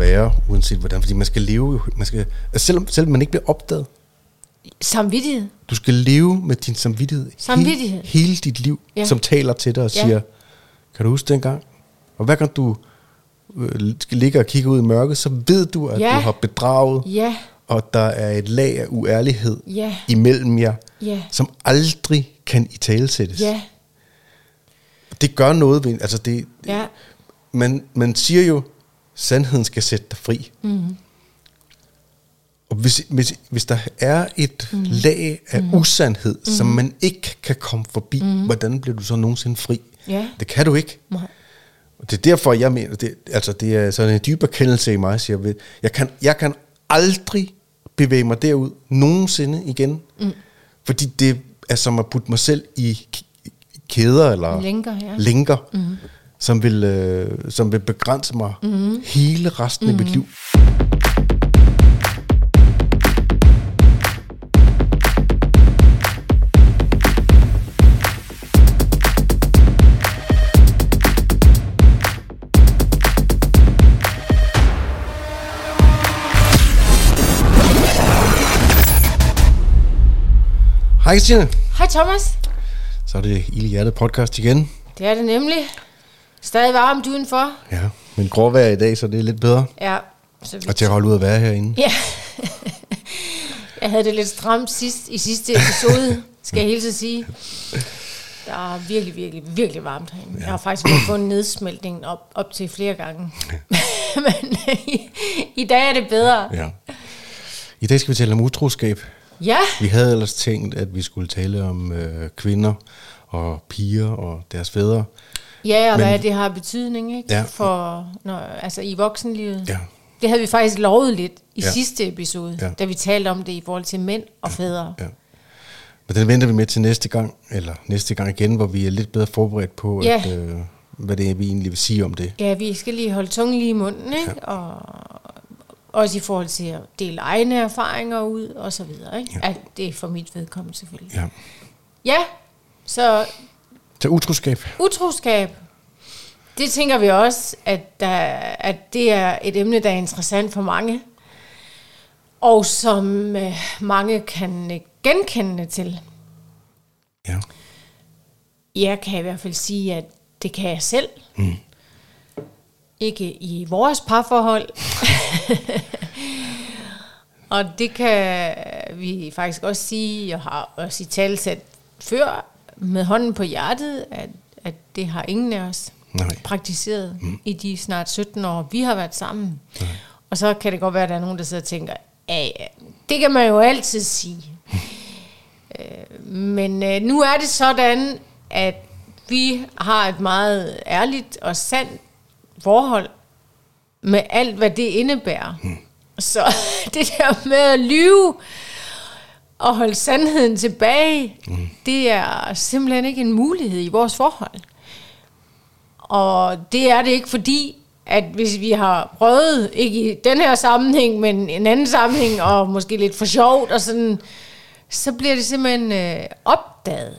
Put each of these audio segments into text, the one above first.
være, uanset hvordan, fordi man skal leve, man skal, altså selvom, selvom man ikke bliver opdaget, Samvittighed. du skal leve med din samvittighed, Samvittighed. Hele, hele dit liv, ja. Som taler til dig og Ja. siger, kan du huske dengang? Og hver gang du øh, skal ligge og kigge ud i mørket, så ved du, at Ja. du har bedraget, Ja, og der er et lag af uærlighed ja, imellem jer, ja, som aldrig kan i talesættes. ja, Det gør noget ved, altså det, ja. man, man siger jo, sandheden skal sætte dig fri. Mm. Og hvis, hvis, hvis der er et mm. lag af mm. usandhed, mm. som man ikke kan komme forbi, mm. hvordan bliver du så nogensinde fri? Ja. Det kan du ikke. Nej. Og det er derfor, jeg mener, det, altså det er sådan en dyb erkendelse i mig, siger jeg, jeg kan, jeg kan aldrig bevæge mig derud nogensinde igen. Mm. Fordi det er som at putte mig selv i kæder eller Lænker, ja. lænker mm. Som, vil, øh, som vil begrænse mig mm. hele resten mm. af mit liv. Hej Christine, Hej Thomas. så er det Ilde Hjertet podcast igen. Det er det nemlig. Stadig varmt udenfor. Ja, men gråvejr i dag, så det er lidt bedre. Ja. Så vi Og til at holde ud at være herinde. Ja. jeg havde det lidt stramt sidst, i sidste episode, skal jeg helt sige. Der er virkelig, virkelig, virkelig varmt herinde. Jeg har faktisk fået fået en nedsmeltning op, op til flere gange. Men i, i dag er det bedre. Ja. I dag skal vi tale om utroskab. Ja, Vi havde ellers tænkt, at vi skulle tale om øh, kvinder og piger og deres fædre. ja og Men- hvad det har betydning ikke? Ja. For, når, altså i voksenlivet. Ja. Det havde vi faktisk lovet lidt i Ja. ja. sidste episode, Ja. ja. da vi talte om det i forhold til mænd og fædre. ja. Men den venter vi med til næste gang, eller næste gang igen, hvor vi er lidt bedre forberedt på, Ja. at, øh, hvad det er, vi egentlig vil sige om det. Ja, vi skal lige holde tungen lige i munden, ikke? Ja. Og også i forhold til at dele egne erfaringer ud, og så videre, ikke? Ja. Ja. det er for mit vedkommende selvfølgelig. Ja. Ja, så Til utroskab. utroskab, det tænker vi også, at, der, at det er et emne, der er interessant for mange, og som øh, mange kan øh, genkende til. Ja. Jeg kan i hvert fald sige, at det kan jeg selv. Mm. Ikke i vores parforhold. og det kan vi faktisk også sige, jeg har også i talsat før, med hånden på hjertet, at, at det har ingen af os Nej. praktiseret mm. i de snart 17 år, vi har været sammen. Nej. Og så kan det godt være, at der er nogen, der sidder og tænker, ja, ja, det kan man jo altid sige. Øh, Men øh, nu er det sådan, at vi har et meget ærligt og sandt forhold med alt, hvad det indebærer. Mm. Så det der med at lyve og holde sandheden tilbage, mm. det er simpelthen ikke en mulighed i vores forhold. Og det er det ikke fordi, at hvis vi har prøvet, ikke i den her sammenhæng, men en anden sammenhæng, og måske lidt for sjovt, og sådan, så bliver det simpelthen øh, opdaget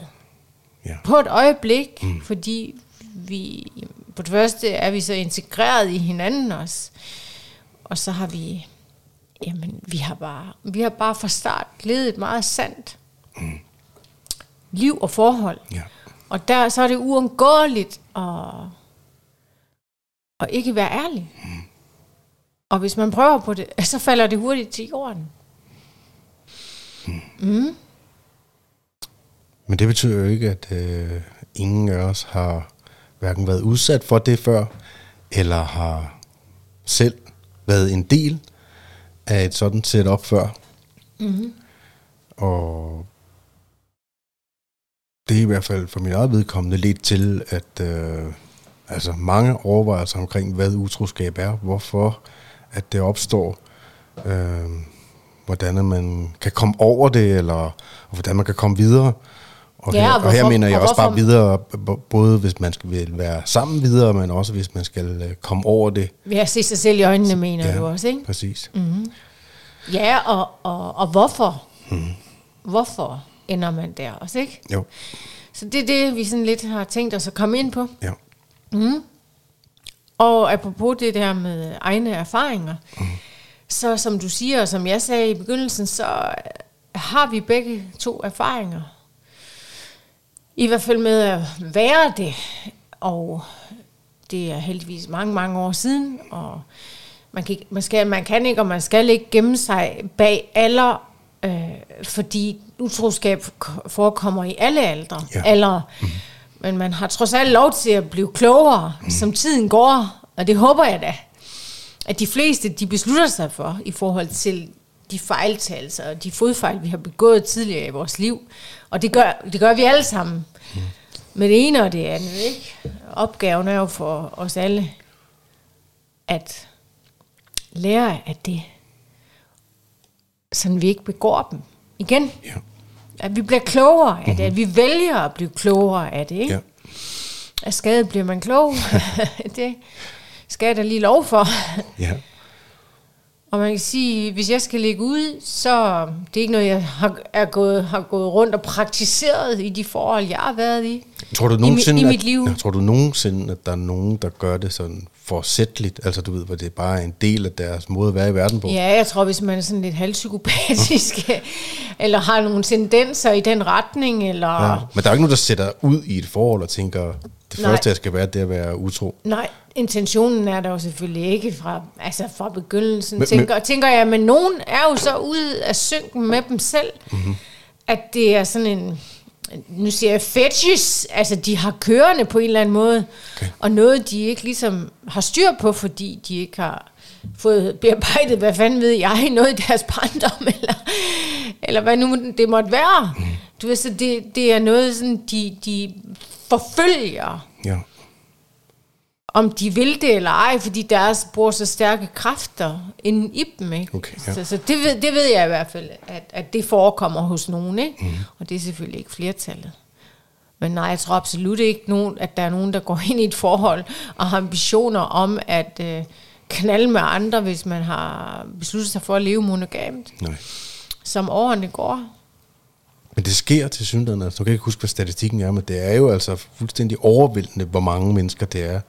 Ja. på et øjeblik, mm. fordi vi, på det første er vi så integreret i hinanden også, og så har vi, jamen, vi har bare, vi har bare fra start levet et meget sandt mm. liv og forhold. Ja. Og der, så er det uundgåeligt at, at ikke være ærlig. Mm. Og hvis man prøver på det, så falder det hurtigt til jorden. Men det betyder jo ikke, at øh, ingen af os har hverken været udsat for det før, eller har selv været en del af et sådan setup før. Mm-hmm. Og det er i hvert fald for min eget vedkommende lidt til, at øh, altså mange overvejelser omkring, hvad utroskab er, hvorfor at det opstår, øh, hvordan man kan komme over det, eller og hvordan man kan komme videre. Og, Ja, her, og og her hvorfor- mener jeg og også bare hvorfor- videre, b- både hvis man skal vil være sammen videre, men også hvis man skal øh, komme over det. At se sig selv i øjnene, mener Ja. du også, ikke? Præcis. Ja, og, og, og hvorfor? Mm. Hvorfor ender man der også, ikke? Jo, Så det er det, vi sådan lidt har tænkt os at komme ind på. ja. Og apropos det der med egne erfaringer, mm. så som du siger, og som jeg sagde i begyndelsen, så har vi begge to erfaringer. I hvert fald med at være det, og det er heldigvis mange, mange år siden, og man kan, man, skal, man kan ikke, og man skal ikke gemme sig bag alder, øh, fordi utroskab forekommer i alle aldre. Ja. Alder. Mm. Men man har trods alt lov til at blive klogere, mm. som tiden går, og det håber jeg da, at de fleste de beslutter sig for i forhold til de fejltagelser og de fodfejl, vi har begået tidligere i vores liv. Og det gør, det gør vi alle sammen. Mm. Med det ene og det andet. Ikke? Opgaven er jo for os alle at lære af det, så vi ikke begår dem igen. Ja. At vi bliver klogere af mm-hmm. det, at vi vælger at blive klogere af det. Ikke? Ja. Af skade bliver man klog. det skal jeg da lige lov for. ja. Og man kan sige, hvis jeg skal lægge ud, så det er ikke noget, jeg har, er gået, har gået rundt og praktiseret i de forhold, jeg har været i. Tror du nogensinde, i, i mit liv. At, tror du nogensinde, at der er nogen, der gør det sådan forsætteligt? Altså du ved, hvor det er bare en del af deres måde at være i verden på? Ja, jeg tror, hvis man er sådan lidt halvpsykopatisk, eller har nogle tendenser i den retning, eller... Ja, men der er ikke nogen, der sætter ud i et forhold og tænker, det Nej. første, jeg skal være, det er at være utro. Nej, intentionen er der jo selvfølgelig ikke fra, altså fra begyndelsen, men, tænker, men, tænker jeg, men nogen er jo så ude af synken med dem selv, mm-hmm. at det er sådan en, nu siger jeg fetish, altså de har kørende på en eller anden måde, okay. og noget de ikke ligesom har styr på, fordi de ikke har fået bearbejdet, hvad fanden ved jeg, noget i deres barndom, eller, eller hvad nu det måtte være. Mm. Du ved, så det, det er noget, sådan, de, de forfølger. Ja om de vil det eller ej, fordi deres bruger så stærke kræfter ind i dem. Ikke? Okay, ja. Så, så det, ved, det ved jeg i hvert fald, at, at det forekommer hos nogen, ikke? Mm. og det er selvfølgelig ikke flertallet. Men nej, jeg tror absolut ikke, nogen, at der er nogen, der går ind i et forhold og har ambitioner om at øh, knalde med andre, hvis man har besluttet sig for at leve monogamt. Nej. Som årene går. Men det sker til synligheden. Altså, du kan ikke huske, hvad statistikken er, men det er jo altså fuldstændig overvældende, hvor mange mennesker det er,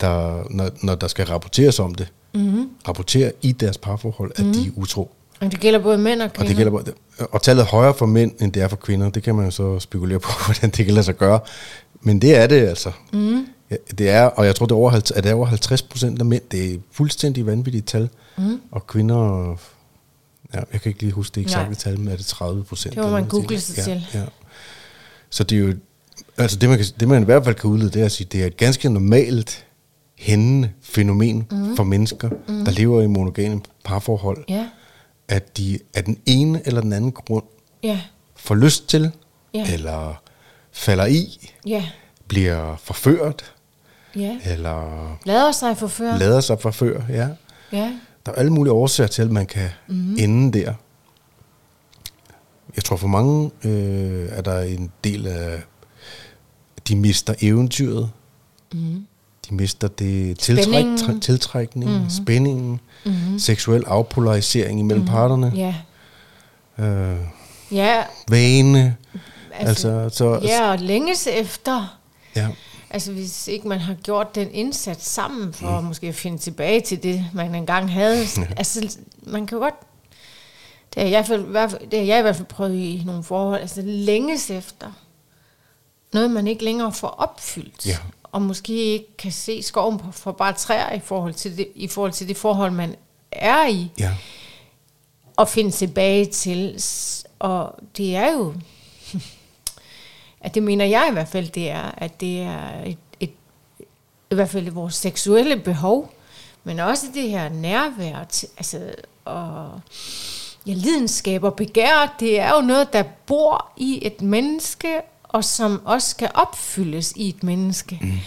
der, når, når der skal rapporteres om det, mm-hmm. rapportere i deres parforhold, at mm-hmm. de er mhm. utro. Og det gælder både mænd og kvinder. Og, det gælder både, og tallet er højere for mænd, end det er for kvinder. Det kan man jo så spekulere på, hvordan det kan lade sig gøre. Men det er det altså. Mm. Ja, det er, og jeg tror, det er over, at det er over 50 procent af mænd. Det er fuldstændig vanvittigt tal. Mm. Og kvinder, ja, jeg kan ikke lige huske det eksakte tal, men er det 30 procent? Det må man google sig ja, til. Ja. Så det er jo, altså det man, kan, det man i hvert fald kan udlede, det er at sige, det er et ganske normalt hændende fænomen mm. for mennesker, mm. der lever i monogame parforhold, ja. at de af den ene eller den anden grund ja. får lyst til, ja. eller falder i, ja. bliver forført, ja. eller lader sig forføre. Lader sig forføre, ja. ja. Der er alle mulige årsager til, at man kan mm. ende der. Jeg tror for mange øh, er der en del af, de mister eventyret. Mm de mister det tiltræk, tiltrækning, mm-hmm. spændingen, mm-hmm. seksuel afpolarisering imellem mm-hmm. parterne. Ja. Øh, ja. Vane. Altså, altså, så, ja, og længes efter. Ja. Altså hvis ikke man har gjort den indsats sammen for mm. måske at finde tilbage til det, man engang havde. Ja. Altså man kan godt, det har, jeg, det har jeg i hvert fald prøvet i nogle forhold, altså længes efter noget, man ikke længere får opfyldt. Ja og måske ikke kan se skoven for bare træer i forhold til det, i forhold til det forhold, man er i. Ja. Og finde tilbage til. Og det er jo, at det mener jeg i hvert fald, det er, at det er et, et, i hvert fald vores seksuelle behov, men også det her nærvær, altså, og ja, lidenskab og begær, det er jo noget, der bor i et menneske, og som også skal opfyldes i et menneske. Mm.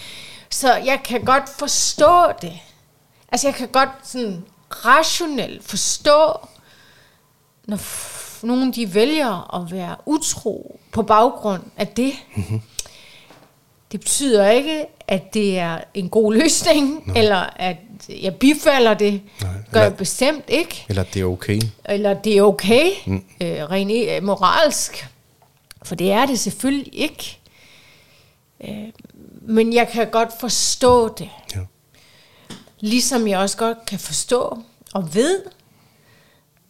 Så jeg kan godt forstå det. Altså jeg kan godt sådan rationelt forstå, når nogen de vælger at være utro på baggrund af det. Mm-hmm. Det betyder ikke, at det er en god løsning, Nej. eller at jeg bifalder det. Nej. Gør jeg bestemt ikke. Eller det er okay. Eller det er okay, mm. øh, rent øh, moralsk. For det er det selvfølgelig ikke. Øh, men jeg kan godt forstå det. Ja. Ligesom jeg også godt kan forstå og ved,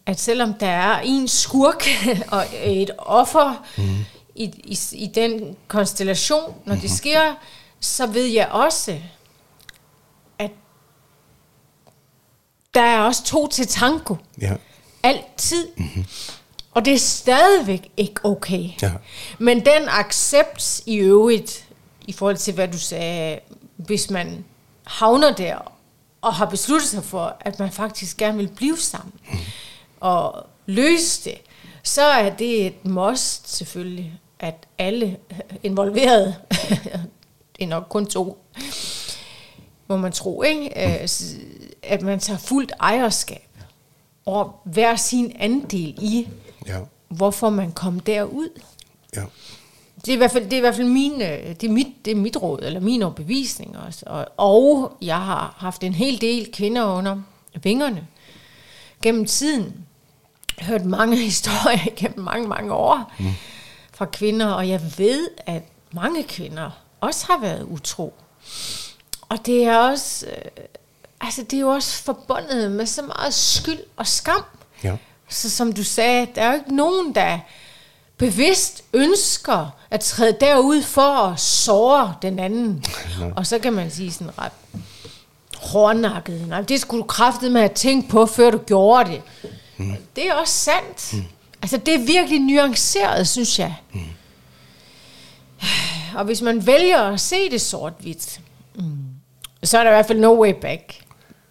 at selvom der er en skurk og et offer mm. i, i, i den konstellation, når det sker, så ved jeg også, at der er også to til tango. Ja. Altid. Mm-hmm. Og det er stadigvæk ikke okay. Ja. Men den accept i øvrigt, i forhold til hvad du sagde, hvis man havner der og har besluttet sig for, at man faktisk gerne vil blive sammen mm. og løse det, så er det et must selvfølgelig, at alle involverede, det er nok kun to, må man tro, ikke? Øh, s- at man tager fuldt ejerskab over hver sin andel i, Ja. hvorfor man kom derud. Ja. Det er i hvert fald, det er i hvert fald min, øh, det er mit, det er mit råd, eller min overbevisning også. Og, og jeg har haft en hel del kvinder under vingerne gennem tiden. Hørt mange historier gennem mange, mange år mm. fra kvinder, og jeg ved, at mange kvinder også har været utro. Og det er også, øh, altså det er jo også forbundet med så meget skyld og skam. Ja. Så som du sagde, der er jo ikke nogen, der bevidst ønsker at træde derud for at såre den anden. og så kan man sige sådan ret hårdnakket. Nej, det skulle du kraftet med at tænke på, før du gjorde det. Mm. Det er også sandt. Mm. Altså, det er virkelig nuanceret, synes jeg. Mm. Og hvis man vælger at se det sort-hvidt, mm, så er der i hvert fald no way back,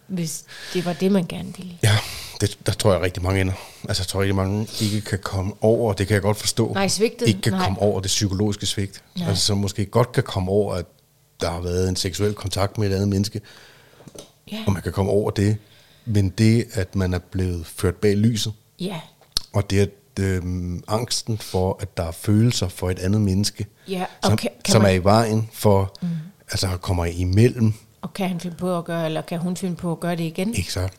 hvis det var det, man gerne ville. Ja, det, der tror jeg rigtig mange ender. Altså, jeg tror rigtig mange ikke kan komme over, det kan jeg godt forstå. Nej, svigtet. Ikke kan Nej. komme over det psykologiske svigt. Nej. Altså, som måske godt kan komme over, at der har været en seksuel kontakt med et andet menneske, Ja. og man kan komme over det. Men det, at man er blevet ført bag lyset, Ja, og det, at øhm, angsten for, at der er følelser for et andet menneske, Ja, og som, kan- kan som man- er i vejen for, mm. altså kommer imellem, og kan han finde på at gøre, eller kan hun finde på at gøre det igen? sagt?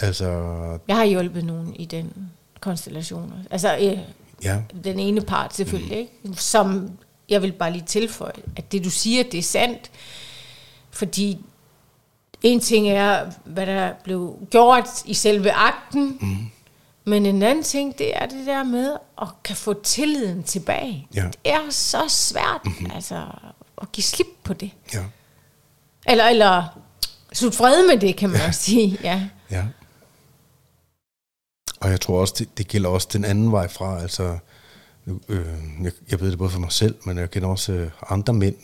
Altså, Jeg har hjulpet nogen i den konstellation. Altså, øh, ja, den ene part selvfølgelig, ikke? Som, jeg vil bare lige tilføje, at det du siger, det er sandt. Fordi en ting er, hvad der blev gjort i selve akten, mm. men en anden ting, det er det der med at kan få tilliden tilbage. Ja. Det er så svært, mm-hmm. altså, at give slip på det. ja, Eller, eller slut fred med det, kan man også sige. Ja. ja. Og jeg tror også, det, det gælder også den anden vej fra, altså, øh, jeg, jeg ved det både for mig selv, men jeg kender også øh, andre mænd,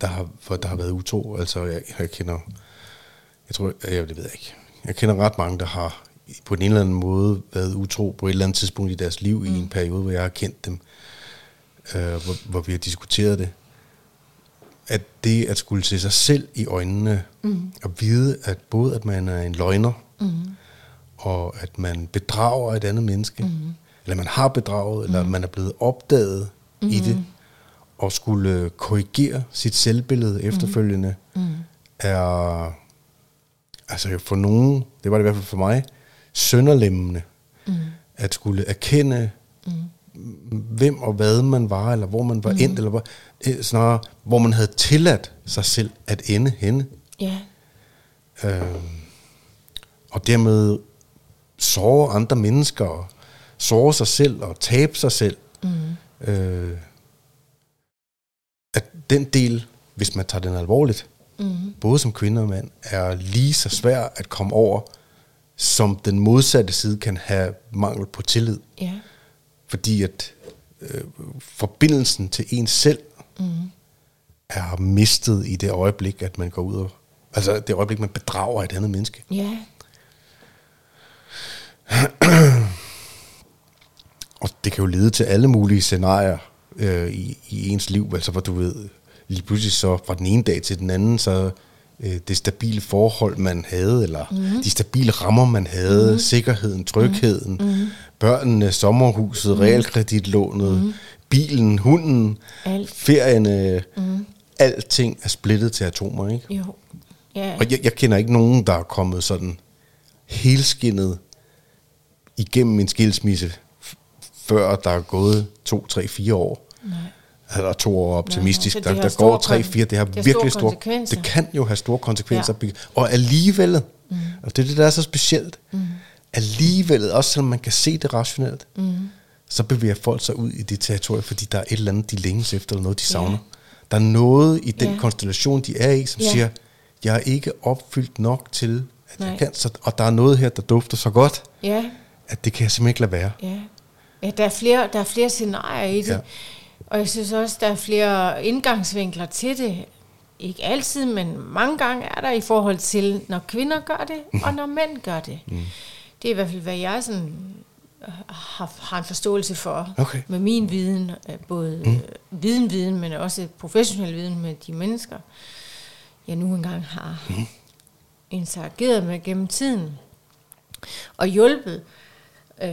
der har, for, der har været utro. Altså, jeg, jeg kender, jeg tror, jeg, det ved jeg ikke. Jeg kender ret mange, der har på en eller anden måde været utro på et eller andet tidspunkt i deres liv, mm. i en periode, hvor jeg har kendt dem, øh, hvor, hvor vi har diskuteret det. At det at skulle se sig selv i øjnene, mm. og vide, at både at man er en løgner, mm. Og at man bedrager et andet menneske, mm. eller man har bedraget, mm. eller man er blevet opdaget mm. i det, og skulle øh, korrigere sit selvbillede efterfølgende, mm. er altså for nogen, det var det i hvert fald for mig, sønderlemmende. Mm. At skulle erkende, mm. hvem og hvad man var, eller hvor man var mm. endt, eller hvor, eh, snarere, hvor man havde tilladt sig selv at ende henne. ja. Øh, og dermed såre andre mennesker, og såre sig selv, og tabe sig selv. Mm. Øh, at den del, hvis man tager den alvorligt, mm. både som kvinde og mand, er lige så svær at komme over, som den modsatte side kan have mangel på tillid. Ja. Fordi at øh, forbindelsen til en selv mm. er mistet i det øjeblik, at man går ud og... Altså det øjeblik, man bedrager et andet menneske. Ja. Og det kan jo lede til alle mulige scenarier øh, i, i ens liv. Altså hvor du ved, lige pludselig så fra den ene dag til den anden, så øh, det stabile forhold, man havde, eller mm. de stabile rammer, man havde, mm. sikkerheden, trygheden, mm. børnene, sommerhuset, mm. realkreditlånet, mm. bilen, hunden, Alt. ferierne, mm. alting er splittet til atomer, ikke? Jo. Ja. Og jeg, jeg kender ikke nogen, der er kommet sådan helskinnet igennem en skilsmisse, før der er gået to, tre, fire år. eller to år optimistisk. det der, der går tre, fire, det har det virkelig store konsekvenser. Det kan jo have store konsekvenser. Ja. Og alligevel, mm. og det er det, der er så specielt, mm. alligevel, også selvom man kan se det rationelt, mm. så bevæger folk sig ud i det territorium, fordi der er et eller andet, de længes efter, eller noget, de savner. Ja. Der er noget i den Ja. konstellation, de er i, som Ja. siger, jeg er ikke opfyldt nok til, at Nej. jeg kan, så, og der er noget her, der dufter så godt, Ja, at det kan jeg simpelthen ikke lade være. ja. Ja, der er flere, der er flere scenarier i det. Ja. Og jeg synes også, der er flere indgangsvinkler til det. Ikke altid, men mange gange er der i forhold til, når kvinder gør det, og når mænd gør det. Mm. Det er i hvert fald, hvad jeg sådan har, har en forståelse for Okay. med min viden, øh, både mm. viden-viden, men også professionel viden med de mennesker, jeg nu engang har mm. interageret med gennem tiden og hjulpet. Øh,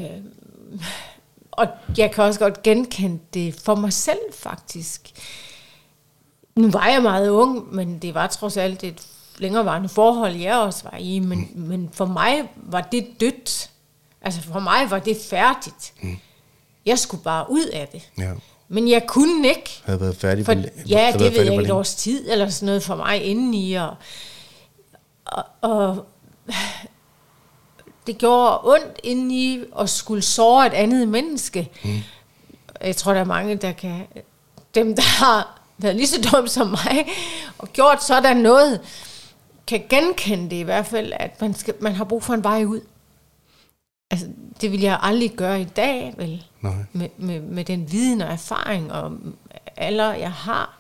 og jeg kan også godt genkende det for mig selv faktisk. Nu var jeg meget ung, men det var trods alt et længerevarende forhold, jeg også var i. Men, mm. men for mig var det dødt. Altså for mig var det færdigt. Mm. Jeg skulle bare ud af det. Ja. Men jeg kunne ikke. Havde været færdig For, hvor- ja, det ved jeg hvor et års tid, eller sådan noget for mig indeni. Og, og, og det gjorde ondt indeni at skulle såre et andet menneske. Mm. Jeg tror, der er mange, der kan... Dem, der har været lige så dumme som mig, og gjort sådan noget, kan genkende det i hvert fald, at man, skal, man har brug for en vej ud. Altså, det vil jeg aldrig gøre i dag, vel? Nej. Med, med, med den viden og erfaring og alder, jeg har.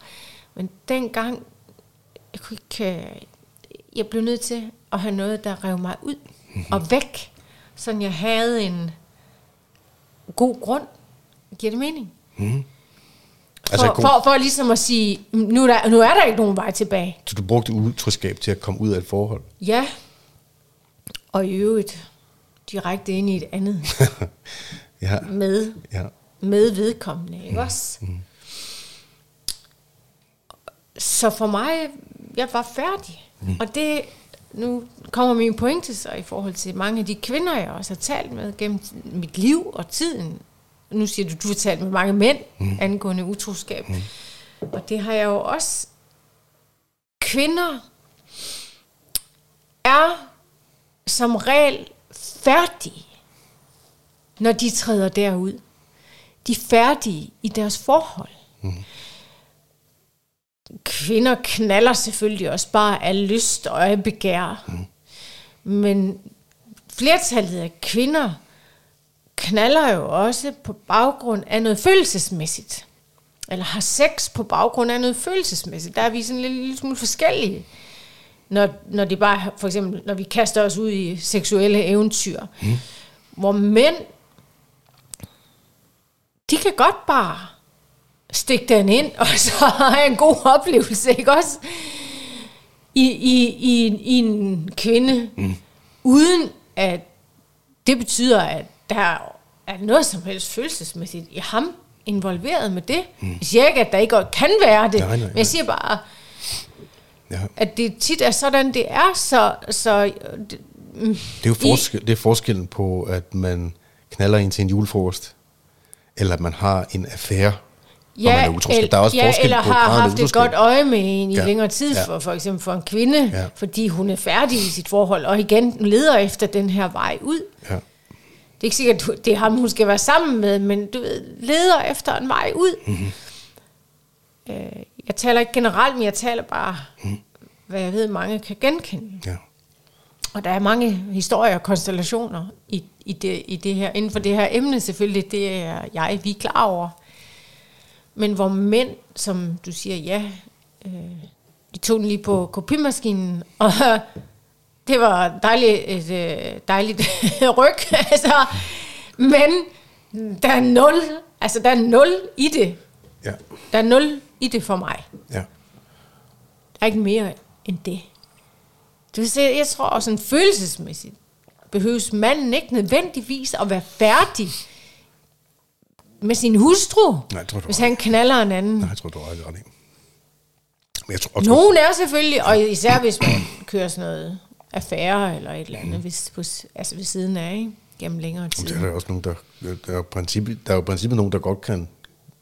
Men dengang, jeg, kunne ikke, øh, jeg blev nødt til at have noget, der rev mig ud mm-hmm. og væk. Sådan jeg havde en god grund. Giver det mening? Altså, For, for, for ligesom at sige, nu er, der, nu er der ikke nogen vej tilbage. Så du brugte utroskab til at komme ud af et forhold? Ja, og i øvrigt direkte ind i et andet ja. med, ja. med vedkommende, ikke også? Så for mig, jeg var færdig. Mm. Og det, nu kommer min pointe så i forhold til mange af de kvinder, jeg også har talt med gennem mit liv og tiden. Nu siger du, du har talt med mange mænd mm. angående utroskab. Mm. Og det har jeg jo også. Kvinder er som regel færdige, når de træder derud. De er færdige i deres forhold. Mm. Kvinder knaller selvfølgelig også bare af lyst og af begær. Mm. Men flertallet af kvinder knaller jo også på baggrund af noget følelsesmæssigt. Eller har sex på baggrund af noget følelsesmæssigt. Der er vi sådan lidt, lidt smule forskellige. Når, når det bare, for eksempel, når vi kaster os ud i seksuelle eventyr. Mm. Hvor mænd, de kan godt bare stikke den ind, og så have en god oplevelse, ikke også? I, i, i, i en kvinde, mm. uden at det betyder, at der er noget som helst følelsesmæssigt i ham involveret med det. Mm. Jeg siger ikke, at der ikke kan være det, Nej, nej, nej. men jeg siger bare, ja. at det tit er sådan, det er, så... så det, mm, Det er jo forskel, det er forskellen på, at man knaller ind til en julefrokost, eller at man har en affære, hvor man er utroskab. Der er også ja, forskel eller på har haft et godt øje med en i Ja, ja. længere tid, ja. for, for eksempel for en kvinde, Ja. ja. fordi hun er færdig i sit forhold, og igen leder efter den her vej ud. Ja. Det er ikke sikkert, at det er ham, hun skal være sammen med, men du ved, leder efter en vej ud. Mhm. Mm-hmm. Øh, jeg taler ikke generelt, men jeg taler bare, mm. hvad jeg ved, mange kan genkende. Ja. Og der er mange historier og konstellationer i, i, det, i det her, inden for det her emne selvfølgelig, det er jeg, vi er klar over. Men hvor mænd, som du siger, ja, øh, de tog den lige på kopimaskinen, og det var dejligt, et øh, dejligt ryg, altså, men der er nul, altså der er nul i det. Ja. Der er nul i det for mig. Ja. Der er ikke mere end det. Vil sige, jeg tror også, en følelsesmæssigt behøves manden ikke nødvendigvis at være færdig med sin hustru, Nej, tror, du hvis han knaller en anden. Nej, jeg tror, du har ret i. Men jeg tror, jeg tror, Nogen er selvfølgelig, og især hvis man kører sådan noget affære eller et eller andet, hvis, på, altså ved siden af, ikke? gennem længere tid. er der også nogen, der, der er, princippet, der er jo princippet nogen, der godt kan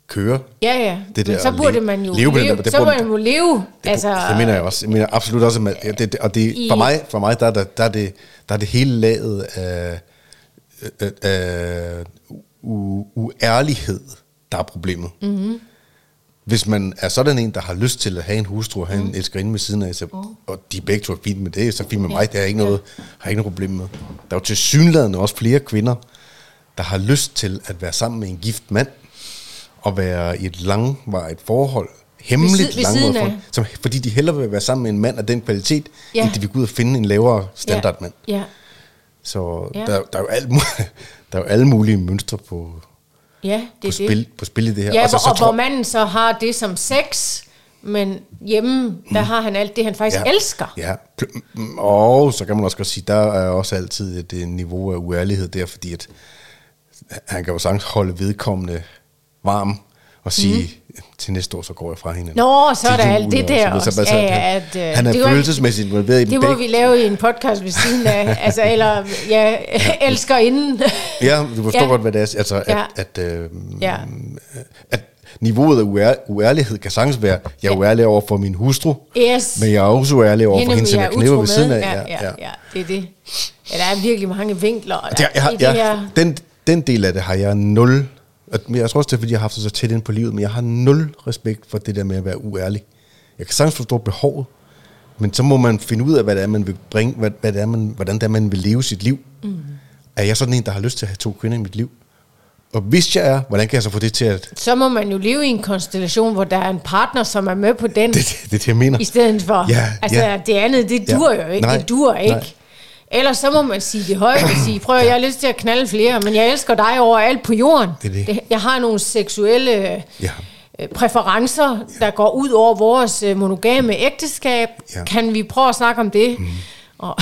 køre. Ja, ja. Det Men der så at burde leve- man jo leve leve, det så burde- man jo leve. Det, altså, det mener jeg også. Jeg mener absolut også, at det, det, og det, I- for, mig, for mig, der er, der, der, er det, der er det hele laget af, af, af u, uærlighed, der er problemet. Mm-hmm. Hvis man er sådan en, der har lyst til at have en hustru og have mm. en elskerinde ved siden af sig, mm. og de begge to er fint med det, så fint med mig, det er ikke noget, har ikke noget problem med. Der er jo til synlædende også flere kvinder, der har lyst til at være sammen med en gift mand, og være i et langvarigt forhold, hemmeligt Ved langvarigt forhold, som, fordi de hellere vil være sammen med en mand af den kvalitet, Ja. ja. end de vil gå ud og finde en lavere standardmand. Ja, Så Ja. ja. der, der, er jo alt, mu- der er jo alle mulige mønstre på, ja det på, spil, det. på spil i det her. Ja, og så, og, så og tror, hvor manden så har det som sex, men hjemme, der har han alt det, han faktisk ja. elsker. Ja, og så kan man også godt sige, der er også altid et, et niveau af uærlighed der, fordi at han kan jo sagtens holde vedkommende varm og sige, mm. Til næste år, så går jeg fra hende. Nå, så er der alt det der så videre. Så også. altså, Ja, ja, han, at, øh, han er følelsesmæssigt involveret i Det må begge. vi lave i en podcast ved siden af. altså, eller, ja, elsker inden. Ja, du forstår Ja. ja. godt, hvad det er. Altså, at, Ja. at, øh, Ja. at niveauet af uær, uærlighed kan sagtens være, jeg er uærlig over for min hustru, Yes. men jeg er også uærlig over for Hende, som jeg er knæver ved siden af. Ja, ja, ja, det er det. Ja, der er virkelig mange vinkler. Det, jeg, jeg, jeg, her. den, den del af det har jeg nul... men Jeg tror også, det er, fordi jeg har haft det så tæt ind på livet, men jeg har nul respekt for det der med at være uærlig. Jeg kan sagtens forstå behovet, men så må man finde ud af, hvad det er, man vil bringe, hvad, hvad det er, man, hvordan det er, man vil leve sit liv. Mm. Er jeg sådan en, der har lyst til at have to kvinder i mit liv? Og hvis jeg er, hvordan kan jeg så få det til at... Så må man jo leve i en konstellation, hvor der er en partner, som er med på den, Det, det, det er det, jeg mener. i stedet for. Ja, altså, ja. det andet, det Ja. dur jo ikke. Nej, Det dur ikke. nej. Ellers så må man sige det højt og sige, prøv at jeg har lyst til at knalde flere, men jeg elsker dig over alt på jorden. Det er det. Jeg har nogle seksuelle Ja. øh, præferencer, der går ud over vores øh, monogame ægteskab. Ja. Kan vi prøve at snakke om det? Mm. Og,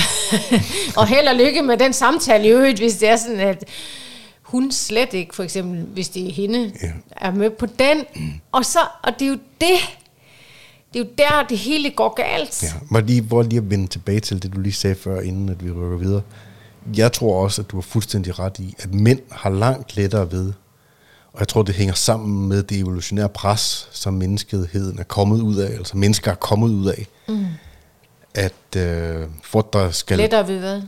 og held og lykke med den samtale i øvrigt, hvis det er sådan, at hun slet ikke, for eksempel, hvis det er hende, Ja. er med på den. Mm. Og, så, og det er jo det, det er jo der, det hele går galt. Ja, var lige, hvor lige at vende tilbage til det, du lige sagde før, inden at vi rykker videre. Jeg tror også, at du har fuldstændig ret i, at mænd har langt lettere ved, og jeg tror, det hænger sammen med det evolutionære pres, som menneskeheden er kommet ud af, altså mennesker er kommet ud af, mm. at øh, for at der skal, Lettere ved hvad?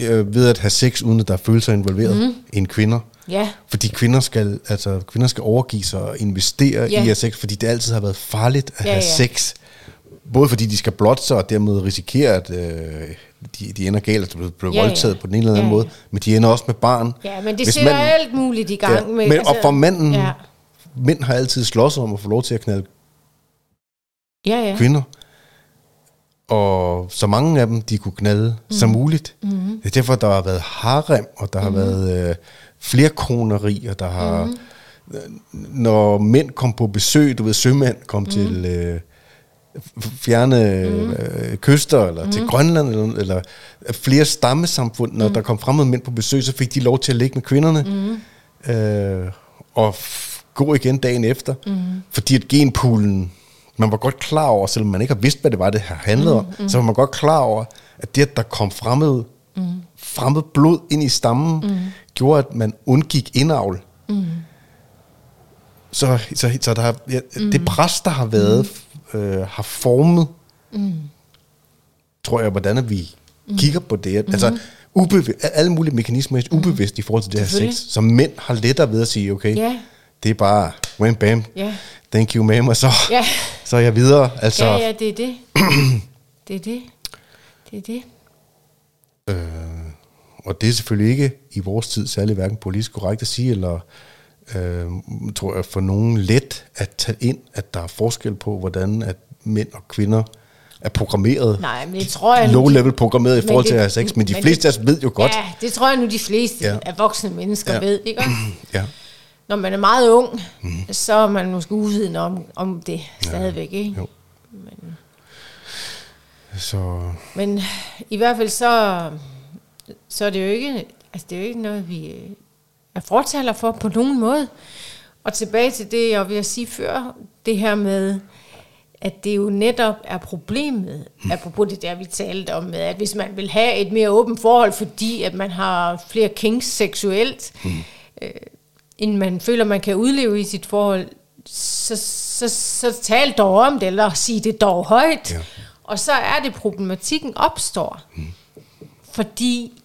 øh, ved at have sex, uden at der er følelser involveret, mm. end kvinder. Ja. Fordi kvinder skal, altså, kvinder skal overgive sig og investere Ja. ja. i at have sex, fordi det altid har været farligt at Ja, ja, have ja. sex. Både fordi de skal blotte sig og dermed risikere, at øh, de, de ender galt, at de bliver Ja, ja. voldtaget på den ene eller anden Ja, ja. måde, men de ender også med barn. Ja, men det Hvis sætter manden- alt muligt i gang. Ja, med, men, og for manden, Ja, ja. mænd har altid slås om at få lov til at knalde ja. ja. kvinder. Og så mange af dem, de kunne knalde mm. som muligt. Mhm. Mm. Det er derfor, der har været harem, og der har været øh, og der har... Mhm. Øh, når mænd kom på besøg, du ved, sømænd kom Mhm. mm. til øh, fjerne mm. øh, kyster, eller mm. til Grønland, eller, eller flere stammesamfund, når mm. der kom fremmede mænd på besøg, så fik de lov til at ligge med kvinderne. Mm. Øh, og gå igen dagen efter. Mm. Fordi at genpoolen, man var godt klar over, selvom man ikke har vidst, hvad det var, det her handlede om, mm. så var man godt klar over, at det, at der kom fremmed, mm. fremmed blod ind i stammen, mm. Gjorde, at man undgik indavl. Mm. Så, så, så der ja, mm. det pres, der har været, mm. øh, har formet, mm. tror jeg, hvordan vi mm. kigger på det. Mm. Altså, ubevidst, alle mulige mekanismer er ubevidst i forhold til det her sex. Så mænd har lettere ved at sige, okay, Ja. det er bare, wham bam, Ja. thank you ma'am, og så, Ja. så er jeg videre. Altså, Ja, ja, det er det. det er det. Det er det. Øh, og det er selvfølgelig ikke i vores tid særlig hverken politisk korrekt at sige, eller øh, tror jeg for nogen let at tage ind, at der er forskel på, hvordan at mænd og kvinder er programmeret. Nej, men det tror jeg... nu, Low de- level programmeret i men forhold til det- at have sex, men de men fleste af os ved jo godt. Ja, det tror jeg nu, de fleste Ja. af voksne mennesker Ja. ved, ikke? Ja. Når man er meget ung, mm. så er man måske uvidende om, om det stadigvæk, ikke? Jo. Så Men i hvert fald så, så er det jo ikke, altså det er jo ikke noget, vi øh, er fortaler for på nogen måde. Og tilbage til det, jeg vil sige før, det her med, at det jo netop er problemet, apropos det der, vi talte om, med, at hvis man vil have et mere åbent forhold, fordi at man har flere kings seksuelt, mm. øh, end man føler, man kan udleve i sit forhold, så, så, så tal dog om det, eller sig det dog højt. Ja. Og så er det, problematikken opstår. Mm. Fordi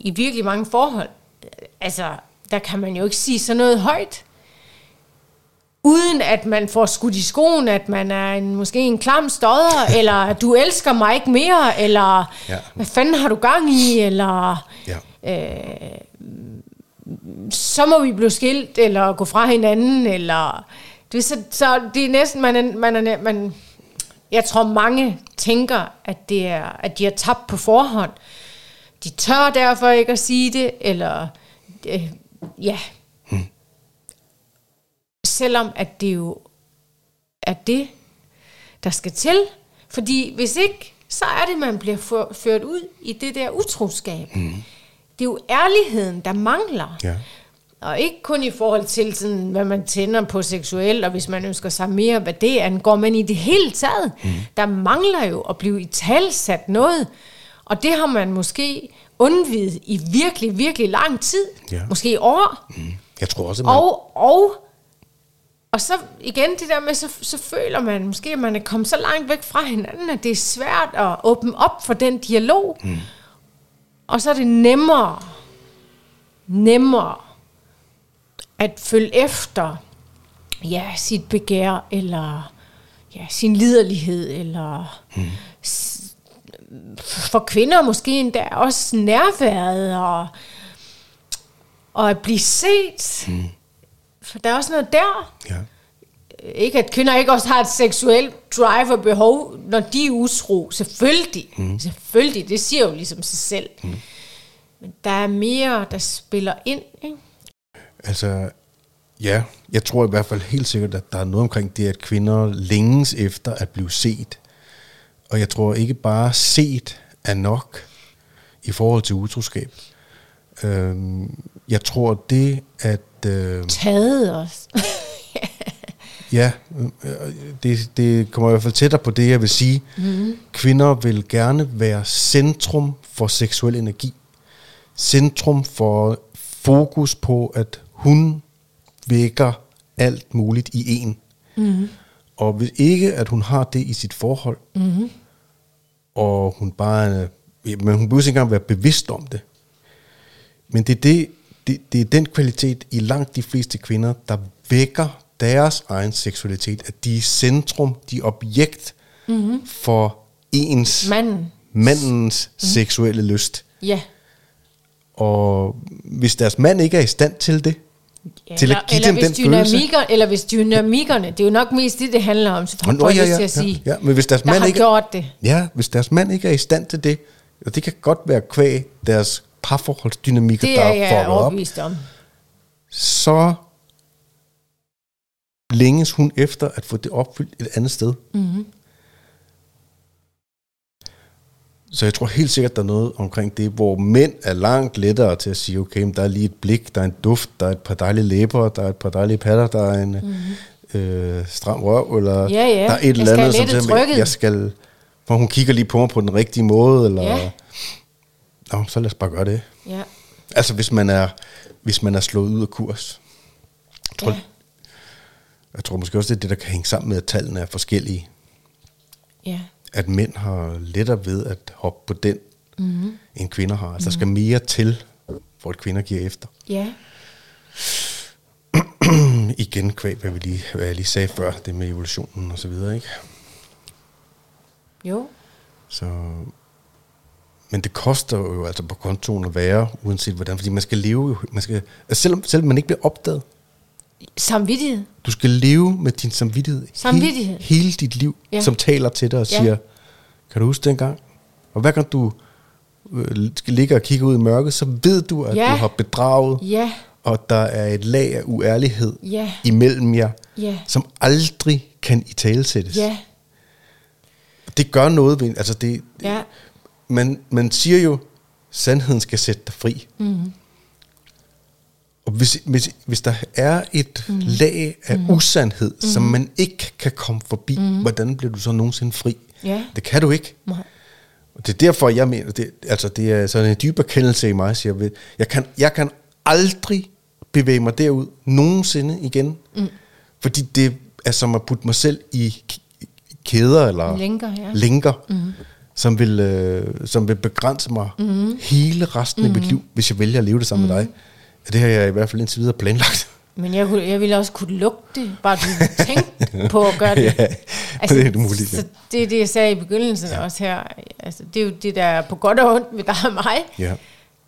i virkelig mange forhold, altså, der kan man jo ikke sige sådan noget højt uden at man får skudt i skoen, at man er en, måske en klam stodder, eller du elsker mig ikke mere, eller Ja. hvad fanden har du gang i, eller Ja. øh, så må vi blive skilt, eller gå fra hinanden, eller... Ved, så, så det er næsten, man er, man er, man, jeg tror mange tænker, at, det er, at de har tabt på forhånd. De tør derfor ikke at sige det, eller øh, ja. Selvom at det jo er det, der skal til. Fordi hvis ikke, så er det, man bliver for- ført ud i det der utroskab. Mm. Det er jo ærligheden, der mangler. Ja. Og ikke kun i forhold til, sådan, hvad man tænder på seksuelt, og hvis man ønsker sig mere, hvad det angår, men i det hele taget. Mm. Der mangler jo at blive i talsat noget, og det har man måske undvidet i virkelig, virkelig lang tid. Ja. Måske i år. Mm. Jeg tror også, man, Og, og, og så igen det der med, så, så føler man måske, at man er kommet så langt væk fra hinanden, at det er svært at åbne op for den dialog. Mm. Og så er det nemmere, nemmere at følge efter ja, sit begær, eller ja, sin liderlighed, eller mm. For kvinder måske endda også nærværet, og, og at blive set. Mm. For der er også noget der. ja. Ikke at kvinder ikke også har et seksuelt drive og behov, når de er utro. Selvfølgelig. Mm. Selvfølgelig, det siger jo ligesom sig selv. Mm. Men der er mere, der spiller ind. Ikke? Altså, ja, jeg tror i hvert fald helt sikkert, at der er noget omkring det, at kvinder længes efter at blive set. Og jeg tror ikke bare set er nok i forhold til utroskab. Øhm, jeg tror det, at... Øh, Taget os. ja, det, det kommer i hvert fald tættere på det, jeg vil sige. Mm. Kvinder vil gerne være centrum for seksuel energi. Centrum for fokus på, at hun vækker alt muligt i en. Mm. Og hvis ikke, at hun har det i sit forhold, mm. Og hun bare ja, men hun behøver ikke engang være bevidst om det. Men det er, det, det, det er den kvalitet i langt de fleste kvinder, der vækker deres egen seksualitet, at de er centrum, de er objekt mm-hmm. for ens, Manden. mandens mm. seksuelle lyst. Ja. Og hvis deres mand ikke er i stand til det, Ja, til at eller, give eller dem hvis den følelse. Eller hvis dynamikkerne, det er jo nok mest det, det handler om, så får Nå, ja, ja, til at ja, sige, ja, men hvis deres der mand har ikke- gjort det. Ja, hvis deres mand ikke er i stand til det, og det kan godt være kvæg deres parforholdsdynamikker, Det der er er jeg fucket op, overbevist om. så længes hun efter at få det opfyldt et andet sted. Mhm. Mm-hmm. Så jeg tror helt sikkert, der er noget omkring det, hvor mænd er langt lettere til at sige, okay, men der er lige et blik, der er en duft, der er et par dejlige læber, der er et par dejlige patter, der er en mm-hmm. øh, stram røv, eller. Ja, ja. der er et Jeg eller andet, som trykket. jeg skal, hvor hun kigger lige på mig på den rigtige måde, eller, Ja. Nå, så lad os bare gøre det. Ja. Altså hvis man er, hvis man er slået ud af kurs. Jeg tror, ja. jeg tror måske også, det er det, der kan hænge sammen med, at tallene er forskellige. ja. At mænd har lettere ved at hoppe på den, Mhm. mm-hmm. end kvinder har. Altså der skal mere til, for at kvinder giver efter. Ja. Igen kvæg, hvad, vi lige, hvad jeg lige sagde før, det med evolutionen og så videre, ikke? Jo. Så, men det koster jo altså på kontoen at være, uanset hvordan, fordi man skal leve, man skal, altså selvom, selvom man ikke bliver opdaget, Samvittighed. Du skal leve med din samvittighed. Samvittighed. Hele, hele dit liv, Ja. som taler til dig og Ja. siger, kan du huske dengang? Og hver gang du øh, skal ligge og kigge ud i mørket, så ved du, at Ja. du har bedraget, Ja. og der er et lag af uærlighed Ja. imellem jer, Ja. som aldrig kan i talesættes. Ja. Det gør noget ved, altså det, Ja. man, man siger jo, sandheden skal sætte dig fri. Mm. Og hvis, hvis, hvis der er et mm. lag af mm. usandhed, mm. som man ikke kan komme forbi, mm. hvordan bliver du så nogensinde fri? Ja. Det kan du ikke. Nej. Og det er derfor, jeg mener, det, altså det er sådan en dyb erkendelse i mig, siger jeg, jeg kan, jeg kan aldrig bevæge mig derud nogensinde igen. Mm. Fordi det er som at putte mig selv i kæder eller Lænker, ja. lænker mm. som, vil, øh, som vil begrænse mig mm. hele resten af mit liv, hvis jeg vælger at leve det sammen mm. med dig. Det har jeg i hvert fald indtil videre planlagt. Men jeg, kunne, jeg ville også kunne lugte det, bare du tænkte på at gøre det. Altså, Ja, det er det muligt, ja. Så det er det, jeg sagde i begyndelsen ja. også her. Altså, det er jo det, der er på godt og ondt ved dig og mig. Ja.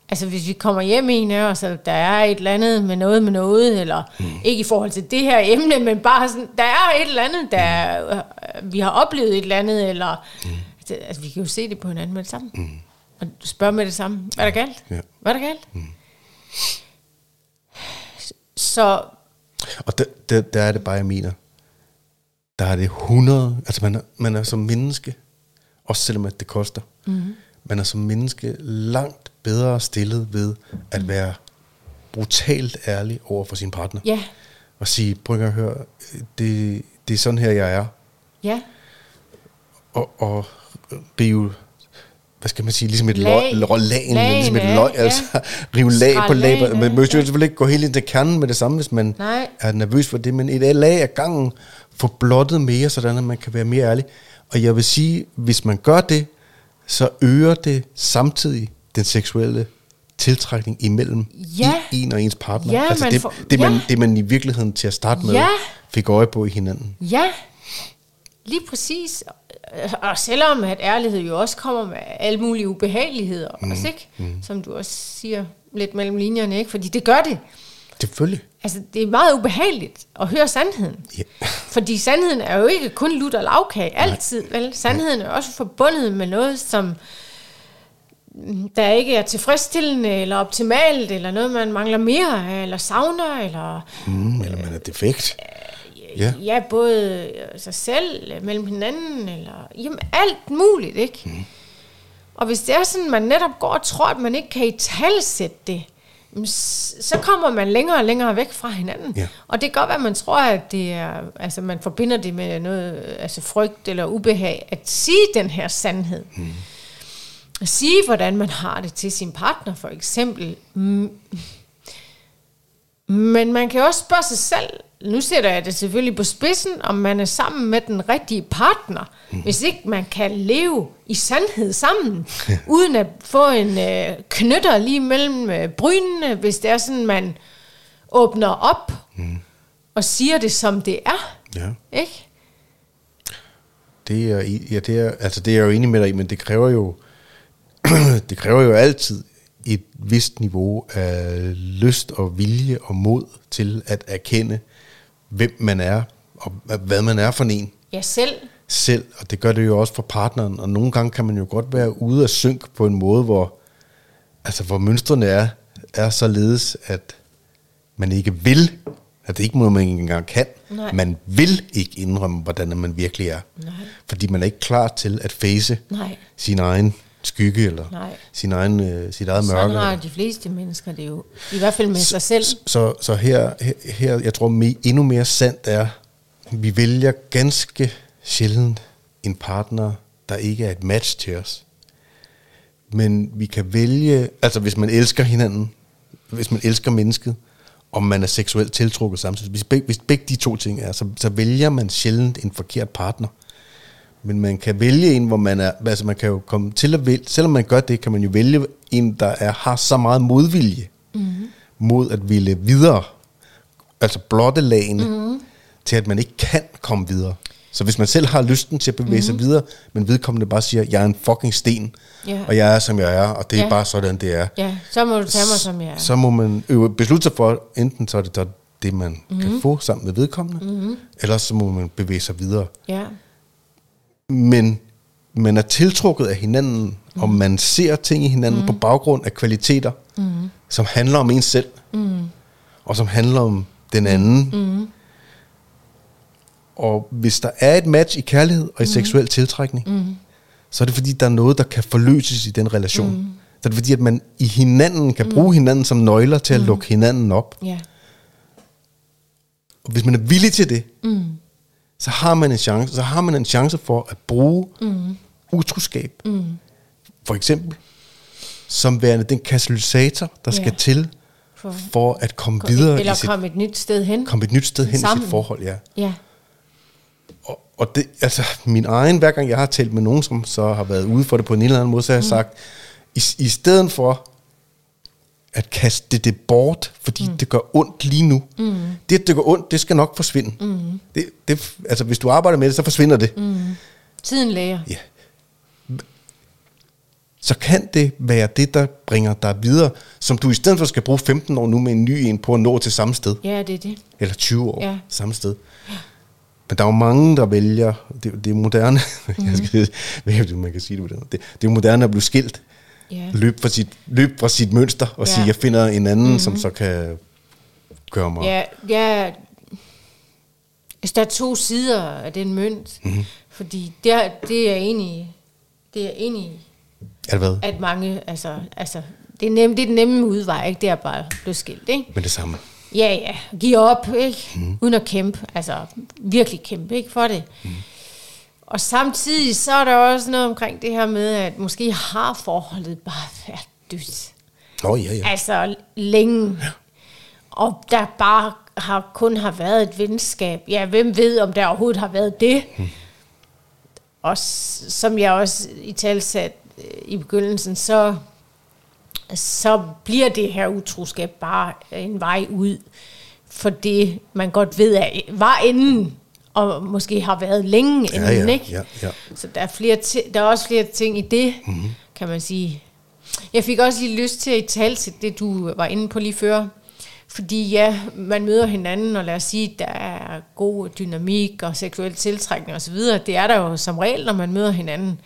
Altså, hvis vi kommer hjem en af os, og der er et eller andet med noget med noget, eller mm. ikke i forhold til det her emne, men bare sådan, der er et eller andet, der er, øh, vi har oplevet et eller andet, eller... Mm. Altså, altså, vi kan jo se det på hinanden med det samme. Mm. Og du spørger med det samme, hvad er der galt? Ja. Hvad er der galt? Mm. Så Og der, der, der er det bare, jeg mener, der er det 100, altså man er, man er som menneske, også selvom at det koster, mm. man er som menneske langt bedre stillet ved at være brutalt ærlig over for sin partner. ja, Og sige, prøv at høre, det, det er sådan her, jeg er. ja, Og, og rive, hvad skal man sige, ligesom et Lag. løg, lagen, Lagen, ligesom et løg, ja. altså rive lag på lag. lagene, Man må jo selvfølgelig ikke gå helt ind til kernen med det samme, hvis man Nej. er nervøs for det, men et lag af gangen få blottet mere, sådan at man kan være mere ærlig. Og jeg vil sige, hvis man gør det, så øger det samtidig den seksuelle tiltrækning imellem Ja. i en og ens partner. Ja, altså man det, får- det, man, ja. det man i virkeligheden til at starte med Ja. fik øje på i hinanden. Ja, lige præcis. Og selvom at ærlighed jo også kommer med alle mulige ubehageligheder mm. også, ikke? Mm. Som du også siger lidt mellem linjerne, ikke? Fordi det gør det. Selvfølgelig. Altså, det er meget ubehageligt at høre sandheden. Ja. Fordi sandheden er jo ikke kun lutter lavkage altid, vel? Sandheden er også forbundet med noget, som mm, der ikke er tilfredsstillende eller optimalt, eller noget, man mangler mere af, eller savner, eller Mm, eller man er defekt. Ja. ja, både sig selv, øh, mellem hinanden, eller jamen, alt muligt, ikke? Mm. Og hvis det er sådan, man netop går og tror, at man ikke kan i talsætte det, så kommer man længere og længere væk fra hinanden. Ja. Og det kan godt være, at man tror, at det er, altså man forbinder det med noget, altså frygt eller ubehag, at sige den her sandhed. Mm. At sige, hvordan man har det til sin partner, for eksempel. Men man kan også spørge sig selv, nu sætter jeg det selvfølgelig på spidsen, om man er sammen med den rigtige partner, mm. hvis ikke man kan leve i sandhed sammen, uden at få en øh, knytter lige mellem øh, brynene, hvis det er sådan, man åbner op mm. og siger det, som det er. Ja. Ikke? Det er, ja, det er, altså det er jeg jo enig med dig i, men det kræver jo, det kræver jo altid et vist niveau af lyst og vilje og mod til at erkende, hvem man er, og hva- hvad man er for en Ja, selv. selv, og det gør det jo også for partneren, og nogle gange kan man jo godt være ude af synk på en måde, hvor, altså hvor mønstrene er, er således, at man ikke vil, at det ikke noget, man ikke engang kan, Nej. man vil ikke indrømme, hvordan man virkelig er. Nej. Fordi man er ikke klar til at face Nej. sin egen skygge, eller Nej. sin egen, øh, sit eget mørke. Sådan har de fleste mennesker det jo. I hvert fald med sig selv. Så, så her, her, jeg tror me, endnu mere sandt er, vi vælger ganske sjældent en partner, der ikke er et match til os. Men vi kan vælge, altså hvis man elsker hinanden, hvis man elsker mennesket, om man er seksuelt tiltrukket samtidig. Hvis begge, hvis begge de to ting er, så, så vælger man sjældent en forkert partner. Men man kan vælge en, hvor man er, altså man kan jo komme til at vælge, selvom man gør det, kan man jo vælge en, der er, har så meget modvilje mm-hmm. mod at ville videre, altså blotte lagene, mm-hmm. til at man ikke kan komme videre. Så hvis man selv har lysten til at bevæge mm-hmm. sig videre, men vedkommende bare siger, jeg er en fucking sten, Ja. og jeg er, som jeg er, og det er Ja. bare sådan, det er, Ja, så må du tage mig, som jeg er. så må man øve, beslutte sig for, enten så er det så det, man mm-hmm. kan få sammen med vedkommende, mm-hmm. eller så må man bevæge sig videre Ja. Men man er tiltrukket af hinanden, mm. og man ser ting i hinanden mm. på baggrund af kvaliteter, mm. som handler om en selv, mm. og som handler om den anden. Mm. Og hvis der er et match i kærlighed og i mm. seksuel tiltrækning, mm. så er det fordi, der er noget, der kan forløses i den relation. Mm. Så er det fordi, at man i hinanden kan bruge hinanden som nøgler til at lukke hinanden op. Ja. Og hvis man er villig til det, mm. Så har man en chance, så har man en chance for at bruge mm. utroskab. Mm. For eksempel som værende den katalysator, der Ja. skal til for, for at komme videre Eller sit, komme et nyt sted hen. komme et nyt sted hen Sammen. i sit forhold, ja. Ja. Og, og det, altså, min egen, hver gang jeg har talt med nogen, som så har været ude for det på en eller anden måde, så har jeg sagt, i, i stedet for at kaste det bort, fordi mm. det gør ondt lige nu. Mm. Det, det gør ondt, det skal nok forsvinde. Mm. Det, det, altså, hvis du arbejder med det, så forsvinder det. Mm. Tiden læger. Ja. Så kan det være det, der bringer dig videre, som du i stedet for skal bruge 15 år nu med en ny en på at nå til samme sted. Ja, det er det. Eller 20 år Ja. samme sted. Men der er jo mange, der vælger, det, det er moderne, mm. jeg skal, man kan sige det det, det er moderne at blive skilt, Ja. løb fra sit, løb fra sit mønster og Ja. sige, jeg finder en anden, mm. som så kan gøre mig. Ja, ja. Altså, der er to sider af den mønt. Mhm. Mm. Fordi det er, det er enig det er Er det hvad? at mange, altså, altså det er, nem, det er den nemme udvej, ikke? Det er bare at blive skilt, ikke? Men det samme. Ja, ja, giv op, ikke? Mm. Uden at kæmpe, altså virkelig kæmpe, ikke? For det. Mm. Og samtidig så er der også noget omkring det her med, at måske har forholdet bare været dødt. Oh, ja, ja. Altså længe. Og der bare har kun har været et venskab. Ja, hvem ved, om der overhovedet har været det? Hmm. Og som jeg også i talsat i begyndelsen, så, så bliver det her utroskab bare en vej ud for det, man godt ved, at var inden, og måske har været længe Ja, inden, ja, ikke? ja, ja. Så der er, flere der er også flere ting i det, mm-hmm. kan man sige. Jeg fik også lige lyst til at tale til det, du var inde på lige før. Fordi ja, man møder hinanden, og lad os sige, der er god dynamik og seksuel tiltrækning osv. Det er der jo som regel, når man møder hinanden.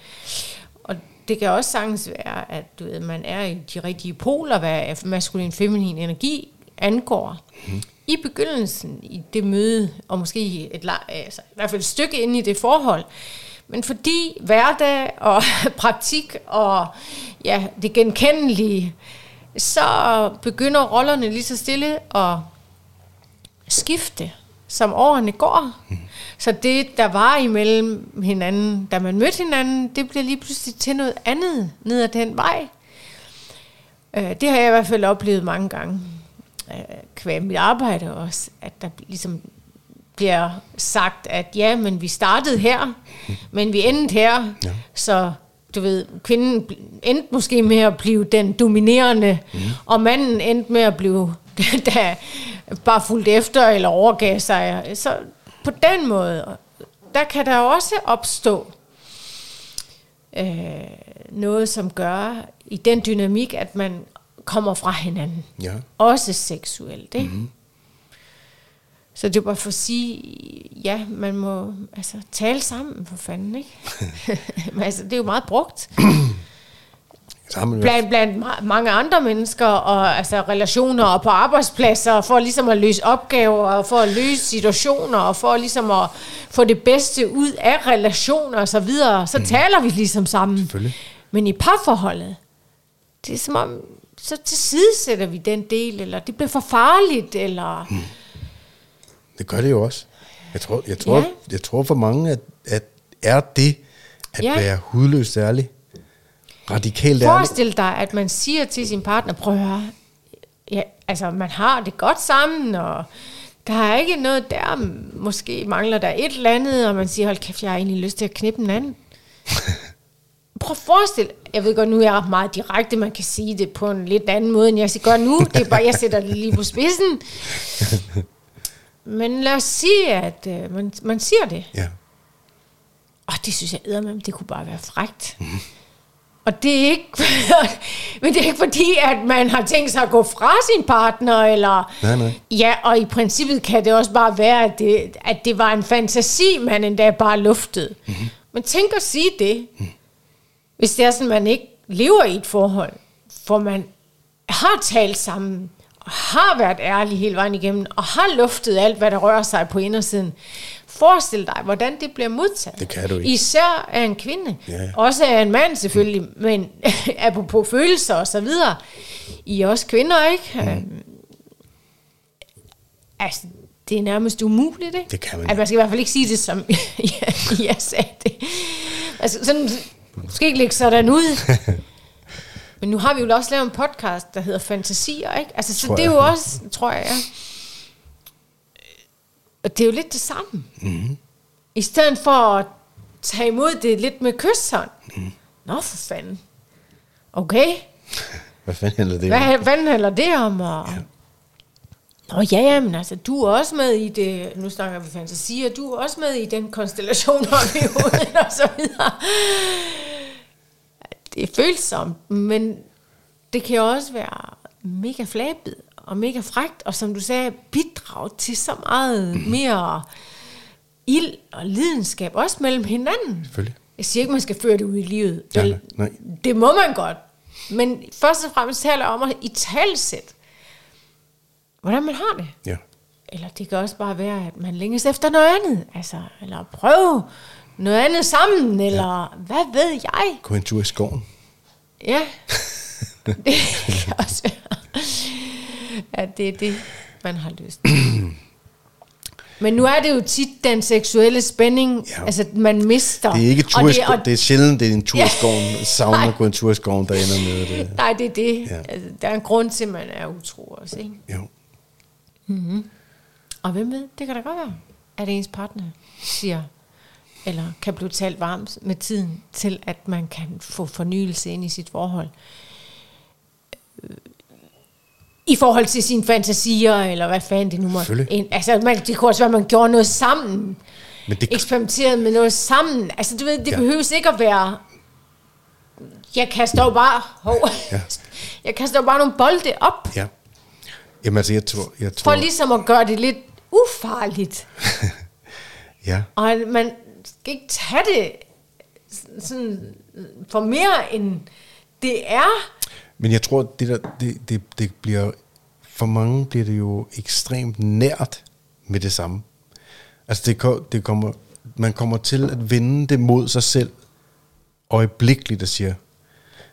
Og det kan også sagtens være, at du ved, man er i de rigtige poler, hvad maskulin feminin energi angår. Mm. I begyndelsen i det møde, og måske et, øh, altså, i hvert fald et stykke ind i det forhold, men fordi hverdag og praktik og ja, det genkendelige, så begynder rollerne lige så stille at skifte, som årene går. Mm. Så det, der var imellem hinanden, da man mødte hinanden, det bliver lige pludselig til noget andet ned ad den vej. Øh, det har jeg i hvert fald oplevet mange gange, øh, kvæg mit arbejde også, at der ligesom bliver sagt, at ja, men vi startede her, men vi endte her, Ja. så du ved, kvinden endte måske med at blive den dominerende, mm. og manden endte med at blive der bare fuldt efter eller overgav sig. Så på den måde, der kan der også opstå øh, noget, som gør i den dynamik, at man kommer fra hinanden. Ja. Også seksuelt, ikke? Mm-hmm. Så det bare for at sige, ja, man må altså, tale sammen, for fanden, ikke? Men altså, det er jo meget brugt Sammen, blandt, blandt ma- mange andre mennesker, og altså relationer og på arbejdspladser, for ligesom at løse opgaver, og for at løse situationer, og for ligesom at få det bedste ud af relationer og så videre, så mm. taler vi ligesom sammen. Men i parforholdet, det er som om, så tilsidesætter vi den del, eller det bliver for farligt, eller... Mm. Det gør det jo også. Jeg tror, jeg tror, Ja. jeg tror for mange, at, at er det at Ja. være hudløst ærlig, radikalt ærlig. Forestil dig, at man siger til sin partner, prøv at høre, ja, altså man har det godt sammen, og der er ikke noget der, måske mangler der et eller andet, og man siger, hold kæft, jeg har egentlig lyst til at knippe den anden. Prøv at forestille, jeg ved godt, nu er jeg meget direkte, man kan sige det på en lidt anden måde, end jeg gør nu, det er bare, jeg sætter det lige på spidsen. Men lad os sige, at øh, man, man siger det. Ja. Og det synes jeg eddermame, det kunne bare være frægt. Mm. Og det er ikke, men det er ikke fordi, at man har tænkt sig at gå fra sin partner, eller... Nej, nej. Ja, og i princippet kan det også bare være, at det, at det var en fantasi, man endda bare luftede. Mm-hmm. Men tænk at sige det, mm. Hvis det er sådan, man ikke lever i et forhold, for man har talt sammen, og har været ærlig hele vejen igennem, og har luftet alt, hvad der rører sig på indersiden. Forestil dig, hvordan det bliver modtaget. Det kan du ikke. Især af en kvinde. Ja, ja. Også af en mand selvfølgelig, mm. men apropos følelser og så videre. I er også kvinder, ikke? Mm. Altså, det er nærmest umuligt, ikke? Det kan man Altså, man skal i hvert fald ikke sige det, som jeg, jeg sagde det. Altså, sådan, du skal ikke lægge sådan ud. Men nu har vi jo også lavet en podcast, der hedder Fantasier, ikke? Altså, så Tror det er jeg. jo også, tror jeg, ja. Og det er jo lidt det samme. Mm. I stedet for at tage imod det lidt med kysshånd. Mm. Nå, for fanden. Okay, Hvad fanden handler det om? hvad, hvad handler det om? Og... Ja. Nå ja, ja, men altså, du er også med i det, nu snakker vi fantasier, du er også med i den konstellation op i hovedet, og så videre. Det er følsomt, men det kan jo også være mega flabet og mega frægt, og som du sagde, bidrage til så meget mere ild og lidenskab, også mellem hinanden. Selvfølgelig. Jeg siger ikke, man skal føre det ud i livet. Ja, Vel, nej. Det må man godt. Men først og fremmest taler om at i talsæt, hvordan man har det. Ja. Eller det kan også bare være, at man længes efter noget andet. Altså, eller prøve noget andet sammen, eller ja. hvad ved jeg? Gå en tur i skoven. Ja, det kan også være. Ja, det er det, man har lyst til. Men nu er det jo tit den seksuelle spænding, Ja. altså man mister. Det er ikke tur Og i skoven. Det er sjældent, det er en tur i skoven. Savner at gå en tur i skoven, der ender med det. Nej, det er det. Ja. Altså, der er en grund til, at man er utro også, ikke? Jo. Og hvem ved, det kan da godt være, at ens partner siger, eller kan blive talt varmt med tiden, til at man kan få fornyelse ind i sit forhold. I forhold til sine fantasier, eller hvad fanden det nu må... En, altså, man, det kunne også være, at man gjorde noget sammen. Men det, Eksperimenterede med noget sammen. Altså, du ved, det Ja. behøves ikke at være... Jeg kaster jo bare... Hov, ja. Jeg kaster jo bare nogle bolde op. ja. Jamen altså, jeg tror... Jeg tror For ligesom at gøre det lidt ufarligt. ja. Og man skal ikke tage det sådan for mere end det er. Men jeg tror, det, der, det, det, det bliver... For mange bliver det jo ekstremt nært med det samme. Altså, det, det kommer, man kommer til at vende det mod sig selv øjeblikkeligt og siger,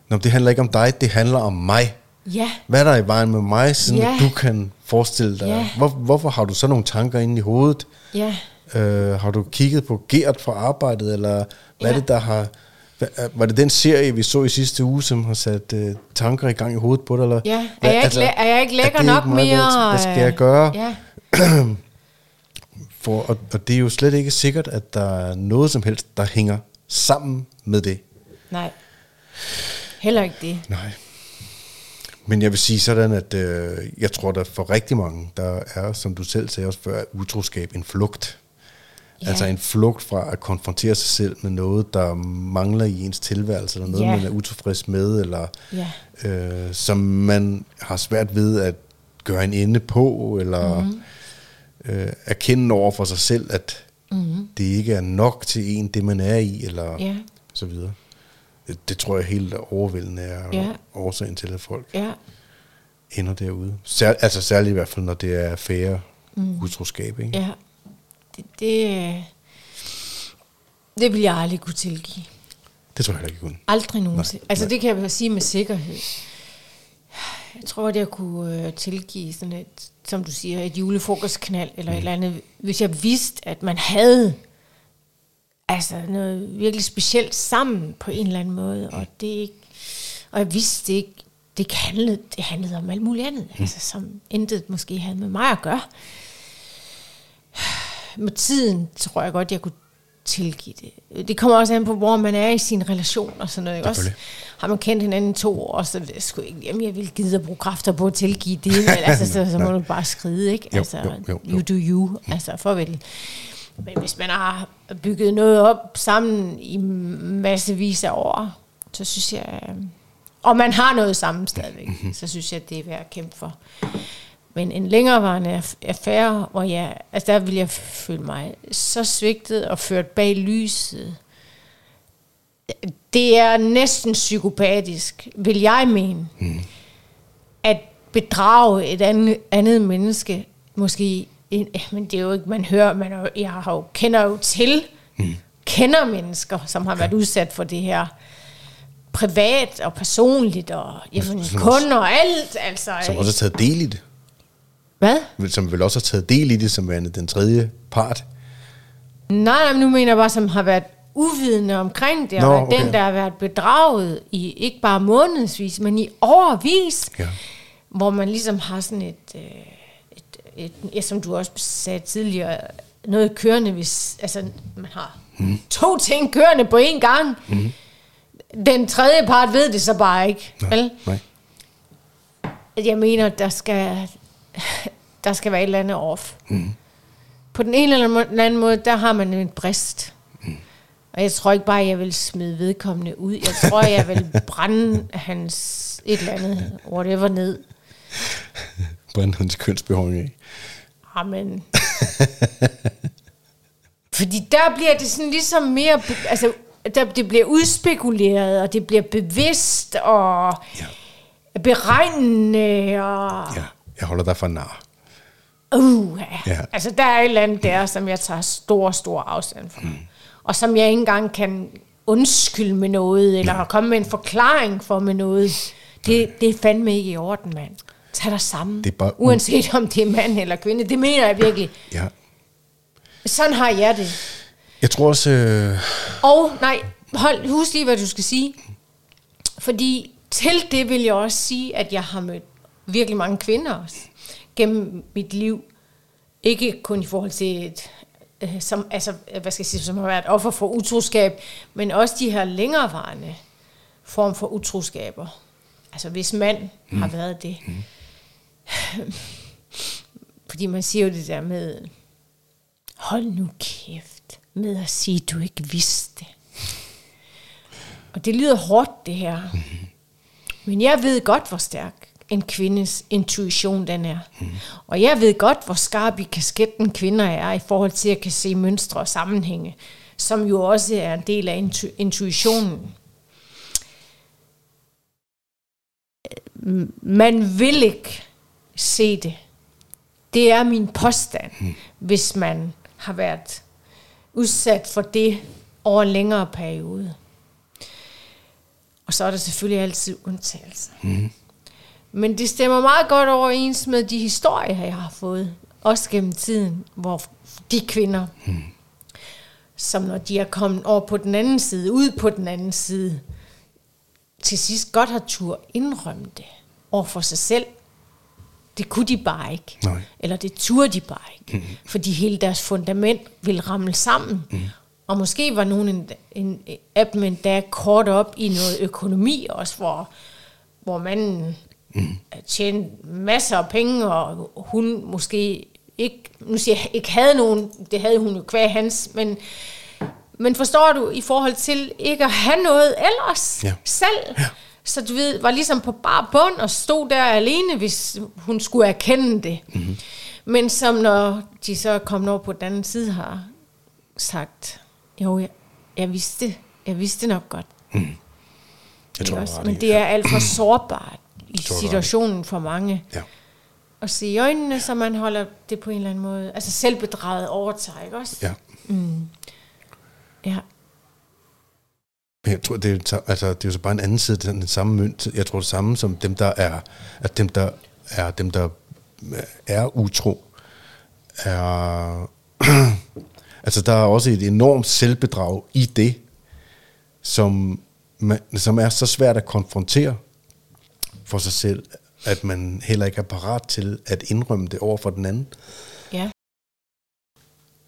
Nå, det handler ikke om dig, det handler om mig. Ja, Hvad er der i vejen med mig, sådan Ja. at du kan forestille dig? Ja. Hvor, hvorfor har du så nogle tanker inde i hovedet? ja, Øh, har du kigget på Gert fra arbejdet, eller hvad er Ja. det, der har... Hvad, er- var det den serie, vi så i sidste uge, som har sat øh, tanker i gang i hovedet på dig? Eller? ja. Hvad- Er jeg, ikke, læ- er jeg ikke lækker nok ikke mere? godt? Hvad skal jeg øh, gøre? Ja, For, og, og det er jo slet ikke sikkert, at der er noget som helst, der hænger sammen med det. nej. Heller ikke det. Nej. Men jeg vil sige sådan, at øh, jeg tror, der for rigtig mange, der er, som du selv sagde også før, utroskab en flugt. Ja. Altså en flugt fra at konfrontere sig selv med noget, der mangler i ens tilværelse, eller noget, Ja. man er utilfreds med, eller Ja. øh, som man har svært ved at gøre en ende på, eller mm-hmm. øh, erkende over for sig selv, at mm-hmm. det ikke er nok til en, det man er i, eller Ja. så videre. Det, tror jeg helt overvældende er Ja. årsagen til, at folk Ja, ender derude. Sær, altså særligt i hvert fald, når det er færre mm. utroskab. Ikke? ja. Det, det, det vil jeg aldrig kunne tilgive. Det tror jeg ikke, kun. Aldrig nogensinde. Nej, Altså nej. det kan jeg sige med sikkerhed. Jeg tror, at jeg kunne øh, tilgive sådan et, som du siger, et julefrokostknald eller mm. et eller andet, hvis jeg vidste, at man havde altså noget virkelig specielt sammen på en eller anden måde, og det ikke, og jeg vidste ikke, det handlede, det handlede om alt muligt andet, mm. altså som intet måske havde med mig at gøre. Med tiden tror jeg godt, jeg kunne tilgive det. Det kommer også an på, hvor man er i sin relation og sådan noget. Ikke? Også, har man kendt hinanden to år, så det sgu ikke, jamen jeg vil gide at bruge kræfter på at tilgive det. Vel? Altså, så, så må du bare skride, ikke? Jo, altså, jo, jo, jo. you do you. Altså, farvel. Men hvis man har bygget noget op sammen i massevis af år, så synes jeg, øh, og man har noget sammen stadigvæk, Mhm. så synes jeg, det er værd at kæmpe for. Men en længerevarende aff- affære, hvor jeg, altså der vil jeg føle mig så svigtet og ført bag lyset. Det er næsten psykopatisk, vil jeg mene, mm. at bedrage et andet, andet menneske, måske, men det er jo ikke, man hører, man er, jeg har jo, kender jo til, mm. kender mennesker, som har været udsat for det her privat og personligt, og jamen, Som kunder og alt, altså. Som også har taget del i det. Hvad? Som vel også har taget del i det, som værende den tredje part. Nej, men nu mener jeg bare, som har været uvidende omkring det, Nå, og okay. den, der har været bedraget i ikke bare månedsvis, men i overvis, Ja. hvor man ligesom har sådan et, øh, et, ja, som du også sagde tidligere, noget kørende, hvis altså, man har mm. to ting kørende på én gang. Mm. Den tredje part ved det så bare ikke. Nej, Vel? nej. Jeg mener, der skal, der skal være et eller andet off. Mm. På den ene eller den anden måde, der har man en brist. Mm. Og jeg tror ikke bare, jeg vil smide vedkommende ud. Jeg tror, jeg vil brænde hans et eller andet, whatever, ned. Brænde hans kønsbehåring af. Amen. Fordi der bliver det sådan ligesom mere, altså, der, det bliver udspekuleret, og det bliver bevidst, og Ja. beregnende, og Ja, jeg holder dig for nar. uh, Ja. ja. altså der er et eller andet der, som jeg tager stor, stor afstand fra. Mm. Og som jeg ikke engang kan undskylde med noget, eller ja. komme med en forklaring for med noget. Det, det er fandme ikke i orden, mand. Tag dig sammen. Det er bare Uanset om det er mand eller kvinde. Det mener jeg virkelig. Ja. Sådan har jeg det. Jeg tror også... Øh, Og nej, hold, husk lige, hvad du skal sige. Fordi til det vil jeg også sige, at jeg har mødt virkelig mange kvinder også, gennem mit liv. Ikke kun i forhold til et, øh, som, altså, hvad skal jeg sige, som har været offer for utroskab, men også de her længerevarende form for utroskaber. Altså hvis mand mm. har været det. Mm. Fordi man siger jo det der med, hold nu kæft med at sige, at du ikke vidste. Og det lyder hårdt, det her. Men jeg ved godt, hvor stærk en kvindes intuition den er. Og jeg ved godt, hvor skarp i kasketten kvinder er i forhold til at kan se mønstre og sammenhænge, som jo også er en del af intu- intuitionen. Man vil ikke se det. Det er min påstand, hvis man har været udsat for det over en længere periode. Og så er der selvfølgelig altid undtagelser. Mm. Men det stemmer meget godt overens med de historier, jeg har fået, også gennem tiden, hvor de kvinder, mm. som når de er kommet over på den anden side, ud på den anden side, til sidst godt har tur indrømme det over for sig selv. Det kunne de bare ikke. Nej. Eller det turde de bare ikke. Mm. Fordi hele deres fundament ville ramle sammen. Mm. Og måske var nogen en, en, af dem endda kort op i noget økonomi også, hvor, hvor manden mm. tjente masser af penge, og hun måske ikke, nu siger jeg, ikke havde nogen, det havde hun jo kvæg hans, men, men forstår du, i forhold til ikke at have noget ellers Ja. selv, ja. Så du ved, var ligesom på bar bund og stod der alene, hvis hun skulle erkende det. Mm-hmm. Men som når de så er kommet over på den anden side har sagt, jo, jeg, jeg vidste, jeg vidste nok godt. jeg Ikke tror, også? Men det er alt for sårbart i tror, situationen for mange. Ja. At se i øjnene, så man holder det på en eller anden måde. Altså selvbedraget overtager, ikke også? ja. ja. Men jeg tror, det er, altså, det er jo så bare en anden side af den samme mønt. Jeg tror det samme som dem, der er, at dem, der er, dem, der øh, er utro, er, altså der er også et enormt selvbedrag i det, som, man, som er så svært at konfrontere for sig selv, at man heller ikke er parat til at indrømme det over for den anden.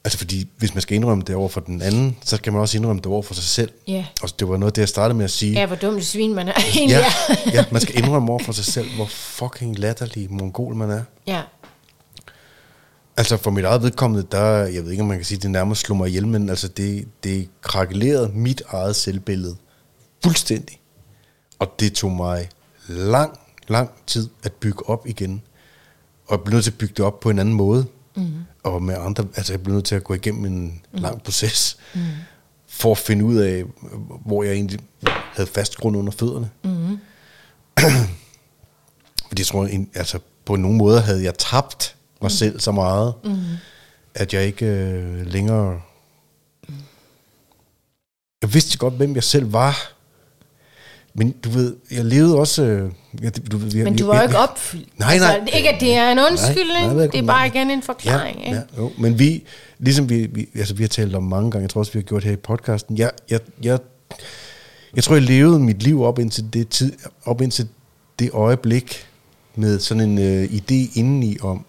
Altså fordi, hvis man skal indrømme det over for den anden, så skal man også indrømme det over for sig selv. Ja. Og det var noget det, jeg startede med at sige. Ja, hvor dumt et svin man er egentlig Ja, ja, man skal indrømme over for sig selv, hvor fucking latterlig mongol man er. ja. Altså for mit eget vedkommende, der, jeg ved ikke, om man kan sige, det nærmest slog mig ihjel, men altså det, det krakkelerede mit eget selvbillede fuldstændig. Og det tog mig lang, lang tid at bygge op igen. Og jeg blev nødt til at bygge det op på en anden måde. Mm. Og med andre, altså jeg blev nødt til at gå igennem en mm. lang proces, mm. for at finde ud af, hvor jeg egentlig havde fast grund under fødderne. Mm. Fordi jeg tror, en- altså på nogle måder havde jeg tabt mig mm. selv så meget, mm. at jeg ikke øh, længere... Jeg vidste godt, hvem jeg selv var. Men du ved, jeg levede også... Øh, jeg, du, ved, vi, Men du var jo ikke opfyldt. Nej, nej. Altså, ikke, at det er en undskyldning. Nej, nej, det er bare igen en forklaring. Ja, ikke? ja, jo. Men vi, ligesom vi, vi, altså vi har talt om mange gange, jeg tror også, vi har gjort her i podcasten, jeg, jeg, jeg, jeg tror, jeg levede mit liv op indtil det, tid, op indtil det øjeblik med sådan en øh, idé indeni om,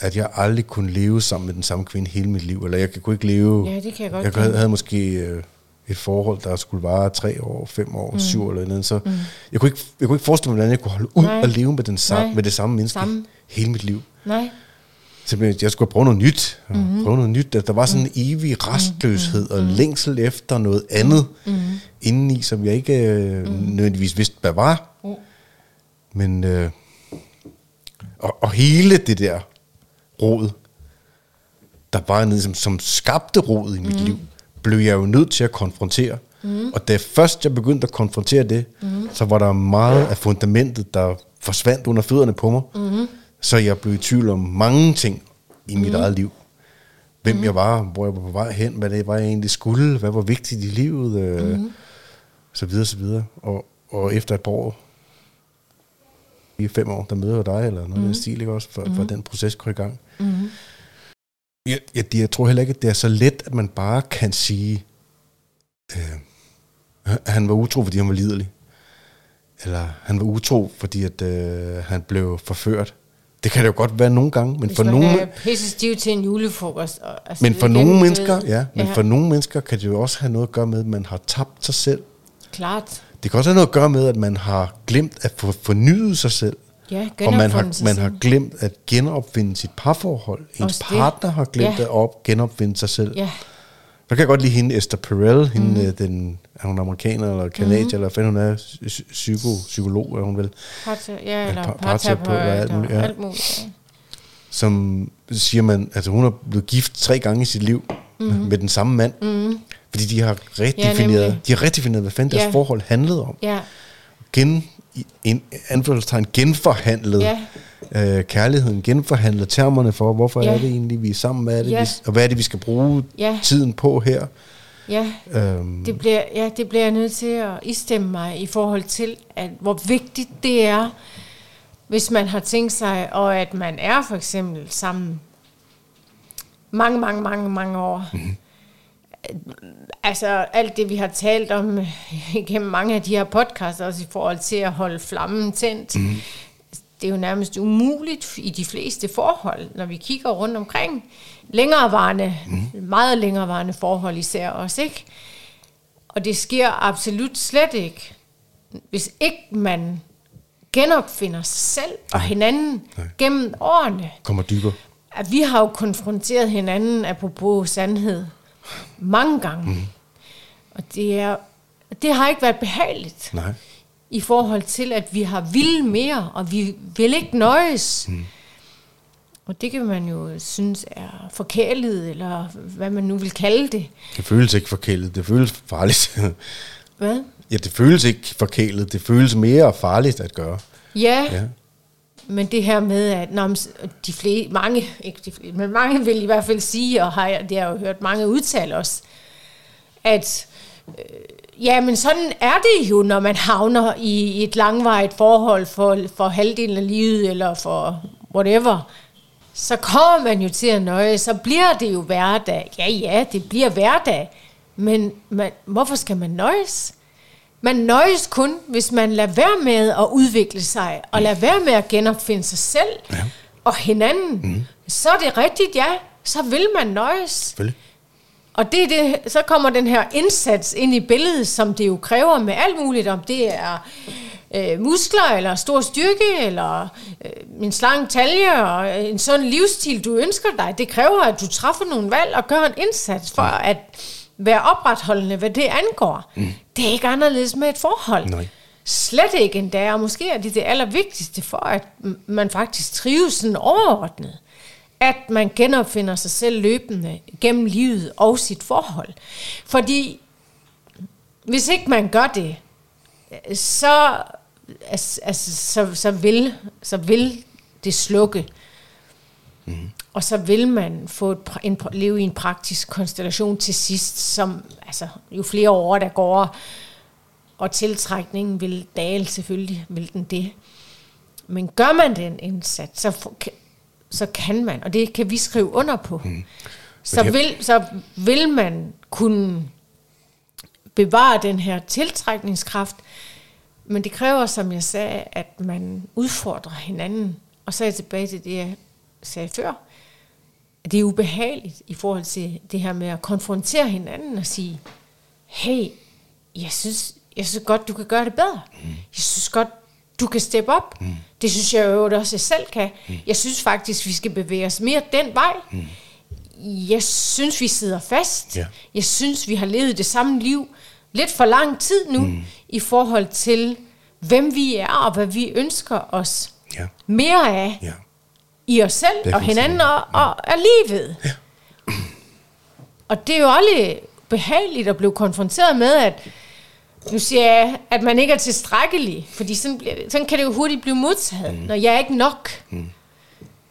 at jeg aldrig kunne leve sammen med den samme kvinde hele mit liv, eller jeg kunne ikke leve... Ja, det kan jeg godt Jeg havde, havde måske øh, et forhold, der skulle vare tre år, fem år, mm. syv år eller noget, så mm. jeg, kunne ikke, jeg kunne ikke forestille mig, hvordan jeg kunne holde ud Nej. og leve med, den samme, Nej. med det samme menneske Samme. hele mit liv. Nej. Simpelthen, jeg skulle prøve noget nyt. Mm-hmm. Prøve noget nyt. Der der var sådan en evig restløshed mm-hmm. og længsel efter noget andet mm-hmm. indeni, som jeg ikke øh, nødvendigvis vidste, hvad var. Mm. Men, øh, og, og hele det der rod, der var nede, som, som skabte rod i mit mm. liv, blev jeg jo nødt til at konfrontere. Mm. Og da først jeg begyndte at konfrontere det, mm. så var der meget af fundamentet, der forsvandt under fødderne på mig. Mm. Så jeg blev i tvivl om mange ting i mit eget liv. Hvem mm. jeg var, hvor jeg var på vej hen, hvad det var, jeg egentlig skulle, hvad var vigtigt i livet, øh, mm. så videre, så videre. Og, og efter et par år, i fem år, der møder jeg dig, eller noget mm. af stil, ikke også, for, for den proces går i gang. Mm. Jeg, jeg, jeg tror heller ikke, at det er så let, at man bare kan sige, øh, at han var utro, fordi han var liderlig. Eller han var utro, fordi at, øh, han blev forført. Det kan det jo godt være nogle gange, men Hvis for man nogle, er pisse stiv til en julefrokost. Og, altså, men for nogle mennesker, ved- ja, men for nogle mennesker kan det jo også have noget at gøre med, at man har tabt sig selv. Klart. Det kan også have noget at gøre med, at man har glemt at få fornyet sig selv. Ja, og man har, man har glemt at genopfinde sit parforhold. Ens Også det. partner har glemt Ja. at op, genopfinde sig selv. Ja, Der kan jeg godt lide hende, Esther Perel, hende, mm. den, er hun amerikaner eller kanadier, mm. eller hvad hun er, psy- psyko, psykolog er hun vel, Parta, ja eller par- parterapeut alt muligt, ja. alt muligt. Ja. som siger man, altså hun er blevet gift tre gange i sit liv mm. med den samme mand, mm. fordi de har redefineret, nemlig. de har redefineret, hvad fanden deres Ja. forhold handlede om. ja, Gen, en anførselstegn, genforhandlet Ja. øh, kærligheden, genforhandlet termerne for, hvorfor Ja. er det egentlig, vi er sammen, hvad er det, Ja. vi, og hvad er det, vi skal bruge Ja. tiden på her. ja. Øhm, Det bliver, ja, det bliver jeg nødt til at istemme mig i forhold til, at hvor vigtigt det er, hvis man har tænkt sig, og at man er for eksempel sammen mange, mange, mange, mange år. Mm-hmm. Altså alt det, vi har talt om øh, igennem mange af de her podcasts, også i forhold til at holde flammen tændt, mm-hmm. det er jo nærmest umuligt i de fleste forhold, når vi kigger rundt omkring. Længerevarende, mm. meget længerevarende forhold især også, ikke? Og det sker absolut slet ikke, hvis ikke man genopfinder sig selv og hinanden Nej. gennem årene. kommer dybere. At vi har jo konfronteret hinanden, apropos sandhed, mange gange. Mm. Og det, er, det har ikke været behageligt Nej. i forhold til, at vi har vil mere, og vi vil ikke nøjes. Mm. Og det kan man jo synes er forkælet, eller hvad man nu vil kalde det. Det føles ikke forkælet, det føles farligt. Hvad? ja, det føles ikke forkælet, det føles mere farligt at gøre. Ja, Ja men det her med, at når de flere, mange, ikke de flere, men mange vil i hvert fald sige, og har, det har jeg jo hørt mange udtale os, at øh, ja, men sådan er det jo, når man havner i et langvarigt forhold for, for halvdelen af livet, eller for whatever, så kommer man jo til at nøje, så bliver det jo hverdag. Ja, ja, det bliver hverdag, men man, hvorfor skal man nøjes? Man nøjes kun, hvis man lader være med at udvikle sig, og lader være med at genopfinde sig selv ja. og hinanden. Mm. Så er det rigtigt, ja. Så vil man nøjes. Selvfølgelig. Og det, det, så kommer den her indsats ind i billedet, som det jo kræver med alt muligt, om det er øh, muskler, eller stor styrke, eller øh, en slang talje, og en sådan livsstil, du ønsker dig. Det kræver, at du træffer nogle valg og gør en indsats for at være opretholdende, hvad det angår. Mm. Det er ikke anderledes med et forhold. Nej. Slet ikke endda, og måske er det det allervigtigste for, at man faktisk trives sådan overordnet. At man genopfinder sig selv løbende gennem livet og sit forhold. Fordi hvis ikke man gør det, så, altså, altså, så, så, vil, så vil det slukke. Mm. Og så vil man få et, en, leve i en praktisk konstellation til sidst, som altså, jo flere år der går, og tiltrækningen vil dale, selvfølgelig vil den det. Men gør man den indsats, så, så kan man, og det kan vi skrive under på, mm. så, vil, så vil man kunne bevare den her tiltrækningskraft, men det kræver, som jeg sagde, at man udfordrer hinanden. Og så er jeg tilbage til det, sagde før. at Det er ubehageligt i forhold til det her med at konfrontere hinanden og sige, hey, jeg synes, jeg synes godt, du kan gøre det bedre. Mm. Jeg synes godt, du kan steppe op. Mm. Det synes jeg jo også, jeg selv kan. Mm. Jeg synes faktisk, vi skal bevæge os mere den vej. Mm. Jeg synes, vi sidder fast. Ja. Jeg synes, vi har levet det samme liv lidt for lang tid nu, mm. i forhold til, hvem vi er og hvad vi ønsker os Ja. mere af Ja. I os selv og hinanden og, og, og livet. Ja. Og det er jo aldrig behageligt at blive konfronteret med, at nu siger jeg, at man ikke er tilstrækkelig, fordi sådan, sådan kan det jo hurtigt blive modtaget, mm. når jeg er ikke nok. Mm.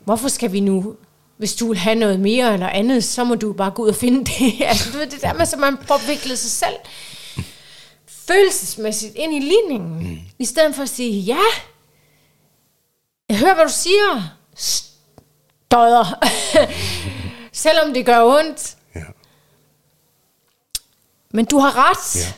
Hvorfor skal vi nu, hvis du vil have noget mere eller andet, så må du bare gå ud og finde det. altså, du ved, det der med, at man forvikler sig selv følelsesmæssigt ind i ligningen, mm. i stedet for at sige, ja, jeg hører, hvad du siger, stodder, selvom det gør ondt. Ja. Men du har ret. Ja.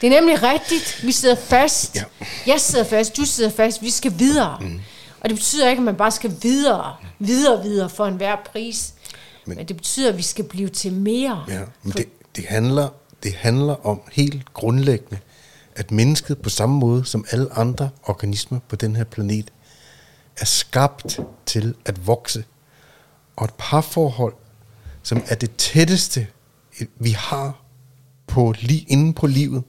Det er nemlig rigtigt. Vi sidder fast. Ja. Jeg sidder fast, du sidder fast. Vi skal videre. Mm. Og det betyder ikke, at man bare skal videre, videre, videre for enhver pris. Men, Men- Men det betyder, at vi skal blive til mere. Ja, men det, det, handler, det handler om helt grundlæggende, at mennesket på samme måde som alle andre organismer på den her planet, er skabt til at vokse. Og et parforhold, som er det tætteste, vi har på, li, inden på livet.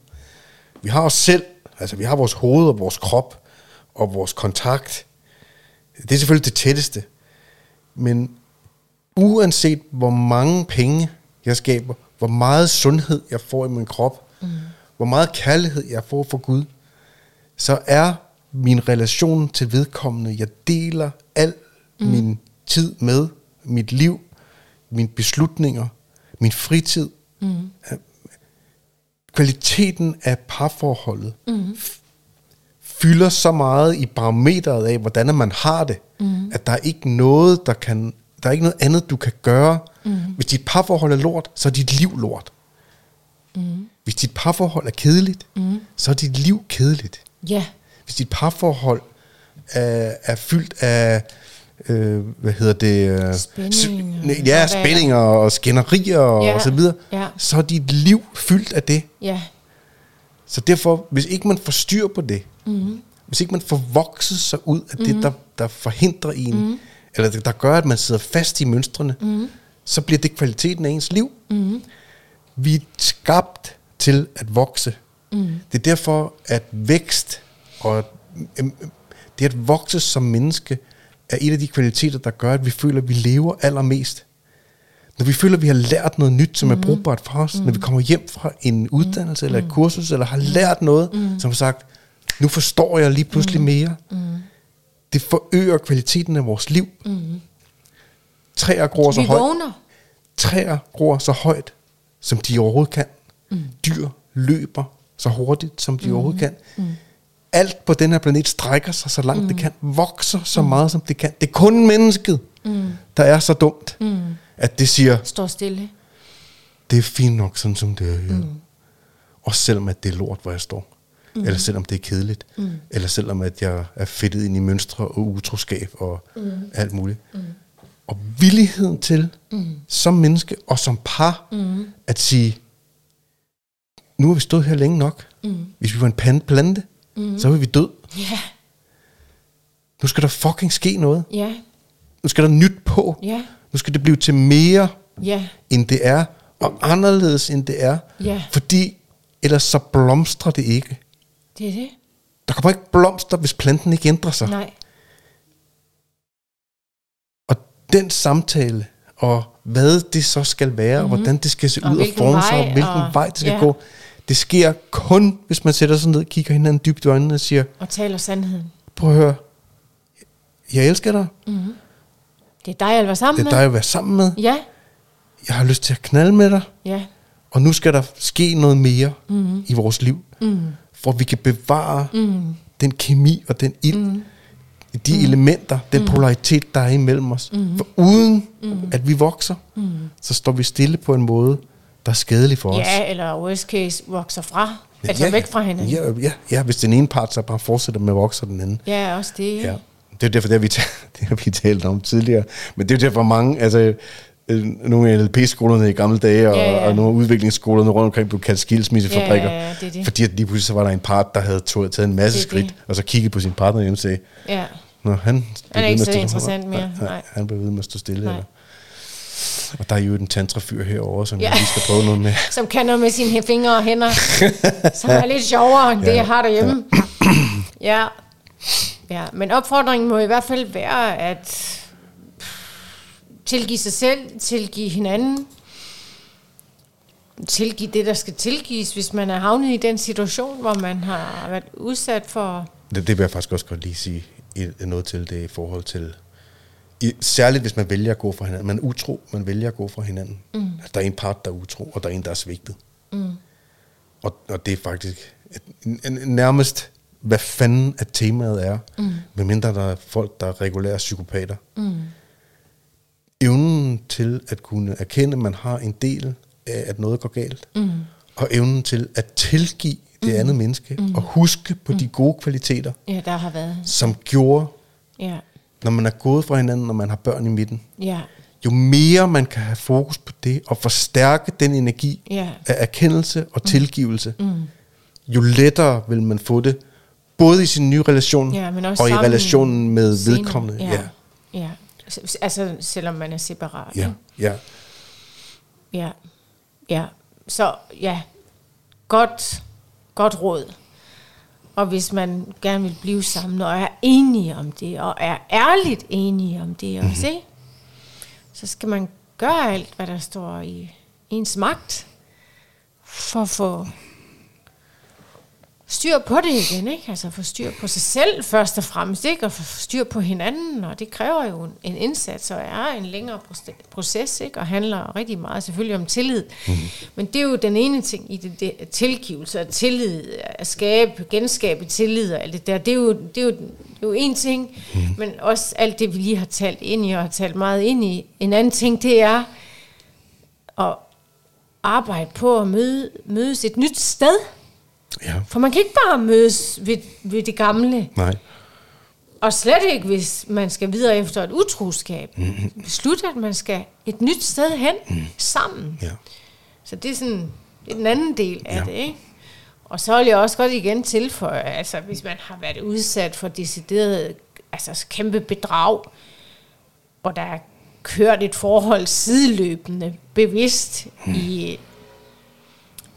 Vi har os selv, altså vi har vores hoved og vores krop og vores kontakt. Det er selvfølgelig det tætteste. Men uanset hvor mange penge jeg skaber, hvor meget sundhed jeg får i min krop, mm. hvor meget kærlighed jeg får fra Gud, så er min relation til vedkommende, jeg deler al mm. min tid med, mit liv, mine beslutninger, min fritid, mm. kvaliteten af parforholdet mm. fylder så meget i barometeret af, hvordan man har det, mm. at der er ikke noget, der kan, der er ikke noget andet, du kan gøre. Mm. Hvis dit parforhold er lort, så er dit liv lort. Mm. Hvis dit parforhold er kedeligt, mm. så er dit liv kedeligt. Ja. Hvis dit parforhold er, er fyldt af, øh, hvad hedder det? øh, Spændinger. s- nej, Ja, spændinger og skænderier og, Ja, og så videre. ja. Så er dit liv fyldt af det. Ja. Så derfor, hvis ikke man får styr på det, Mhm. mm-hmm. hvis ikke man får vokset sig ud af mm-hmm. det, der, der forhindrer en, mm-hmm. eller der, der gør, at man sidder fast i mønstrene, mm-hmm. så bliver det kvaliteten af ens liv. Mm-hmm. Vi er skabt til at vokse. Mm-hmm. Det er derfor, at vækst og øhm, øhm, det at vokse som menneske, er et af de kvaliteter, der gør, at vi føler, at vi lever allermest. Når vi føler, at vi har lært noget nyt, som mm. er brugbart for os, mm. når vi kommer hjem fra en uddannelse mm. eller et kursus, eller har lært noget, mm. som har sagt, nu forstår jeg lige pludselig mm. mere. Mm. Det forøger kvaliteten af vores liv. Mm. Træer gror så højt. Træer gror så højt, som de overhovedet kan. Mm. Dyr løber så hurtigt, som de mm. overhovedet kan. Mm. Alt på den her planet strækker sig så langt mm. det kan, vokser så meget, som det kan. Det er kun mennesket, mm. der er så dumt, mm. at det siger, Står stille. det er fint nok, sådan som det er her. Mm. Og selvom at det er lort, hvor jeg står. Mm. Eller selvom det er kedeligt. Mm. Eller selvom at jeg er fedtet ind i mønstre og utroskab og mm. alt muligt. Mm. Og villigheden til, mm. som menneske og som par, mm. at sige, nu har vi stået her længe nok. Mm. Hvis vi var en plante, mm. så var vi død. Ja. Nu skal der fucking ske noget. Ja. Nu skal der nyt på. Ja. Nu skal det blive til mere Ja. end det er, og anderledes end det er. Ja. Fordi ellers så blomstrer det ikke. Det er det. Der kommer ikke blomster, hvis planten ikke ændrer sig. Nej. Og den samtale, og hvad det så skal være, mm-hmm. og hvordan det skal se Og ud og forme sig, og hvilken og- vej det skal ja. gå, det sker kun, hvis man sætter sig ned, kigger hinanden dybt i øjnene og siger, Og taler sandheden. prøv at høre, jeg elsker dig, Det er dig, jeg vil være sammen det er dig at være sammen med, med. Ja. jeg har lyst til at knalde med dig, Ja. Og nu skal der ske noget mere mm. i vores liv, mm. for at vi kan bevare mm. den kemi og den ild, mm. de mm. elementer, den mm. polaritet, der er imellem os. Mm. For uden mm. at vi vokser, mm. så står vi stille på en måde, der er skadelig for ja, os. Ja, eller worst case vokser fra. Ja, altså ja, væk fra hinanden. Ja, ja, ja, hvis den ene part så bare fortsætter med at vokse den anden. Ja, også det. Ja. Det er derfor, det har, vi det har vi talt om tidligere. Men det er derfor mange, altså øh, nogle af LP-skolerne i gamle dage, og, ja, ja. og nogle af udviklingsskolerne rundt omkring blev kaldt skilsmissefabrikker. Ja, ja, ja, det det. Fordi at lige pludselig så var der en part, der havde taget en masse det skridt, det. og så kiggede på sin partner hjemme og sagde, ja. Nå, han, han er ikke så interessant mere. Nej. Han blev ved med at stå stille. Nej. Eller. Og der er jo en tantrafyr herovre, som ja. jeg lige skal prøve noget med. som kan noget med sine fingre og hænder. som er lidt sjovere end ja. det, jeg har derhjemme. Ja. ja. ja. Men opfordringen må i hvert fald være, at tilgive sig selv, tilgive hinanden, tilgive det, der skal tilgives, hvis man er havnet i den situation, hvor man har været udsat for... Det, det vil jeg faktisk også godt lige sige noget til det i forhold til i, særligt hvis man vælger at gå fra hinanden. Man er utro, man vælger at gå fra hinanden. Mm. Der er en part, der er utro, og der er en, der er svigtet. Mm. Og, og det er faktisk et, nærmest, hvad fanden at temaet er, mm. medmindre der er folk, der er regulære psykopater. Mm. Evnen til at kunne erkende, at man har en del af, at noget går galt, mm. og evnen til at tilgive det mm. andet menneske, mm. og huske på mm. de gode kvaliteter, ja, der har været. som gjorde, ja når man er gået fra hinanden, når man har børn i midten, ja. jo mere man kan have fokus på det, og forstærke den energi ja. af erkendelse og mm. tilgivelse, mm. jo lettere vil man få det, både i sin nye relation, ja, men også og i relationen med senere. vedkommende. Ja. Ja. ja. Altså, selvom man er separat. Ja. Ja. Ja. Ja. Så ja, godt, godt råd. Og hvis man gerne vil blive sammen og er enige om det, og er ærligt enige om det også, mm-hmm. så skal man gøre alt, hvad der står i ens magt, for at få styr på det igen, ikke? Altså få styr på sig selv først og fremmest, ikke? Og få styr på hinanden, og det kræver jo en indsats, og er en længere proces, ikke? Og handler rigtig meget selvfølgelig om tillid. Mm. Men det er jo den ene ting i det, det tilgivelse og tillid, at skabe, genskabe tillid og alt det der. Det er jo, det er jo, det er jo en ting, mm. men også alt det, vi lige har talt ind i, og har talt meget ind i. En anden ting, det er at arbejde på at møde, mødes et nyt sted, Ja. For man kan ikke bare mødes ved, ved det gamle. Nej. Og slet ikke, hvis man skal videre efter et utroskab. Mm-hmm. Beslutte, at man skal et nyt sted hen mm. sammen. Ja. Så det er sådan det er den anden del af ja. det, ikke? Og så vil jeg også godt igen tilføje, altså hvis man har været udsat for decideret altså kæmpe bedrag, og der er kørt et forhold sideløbende, bevidst mm. i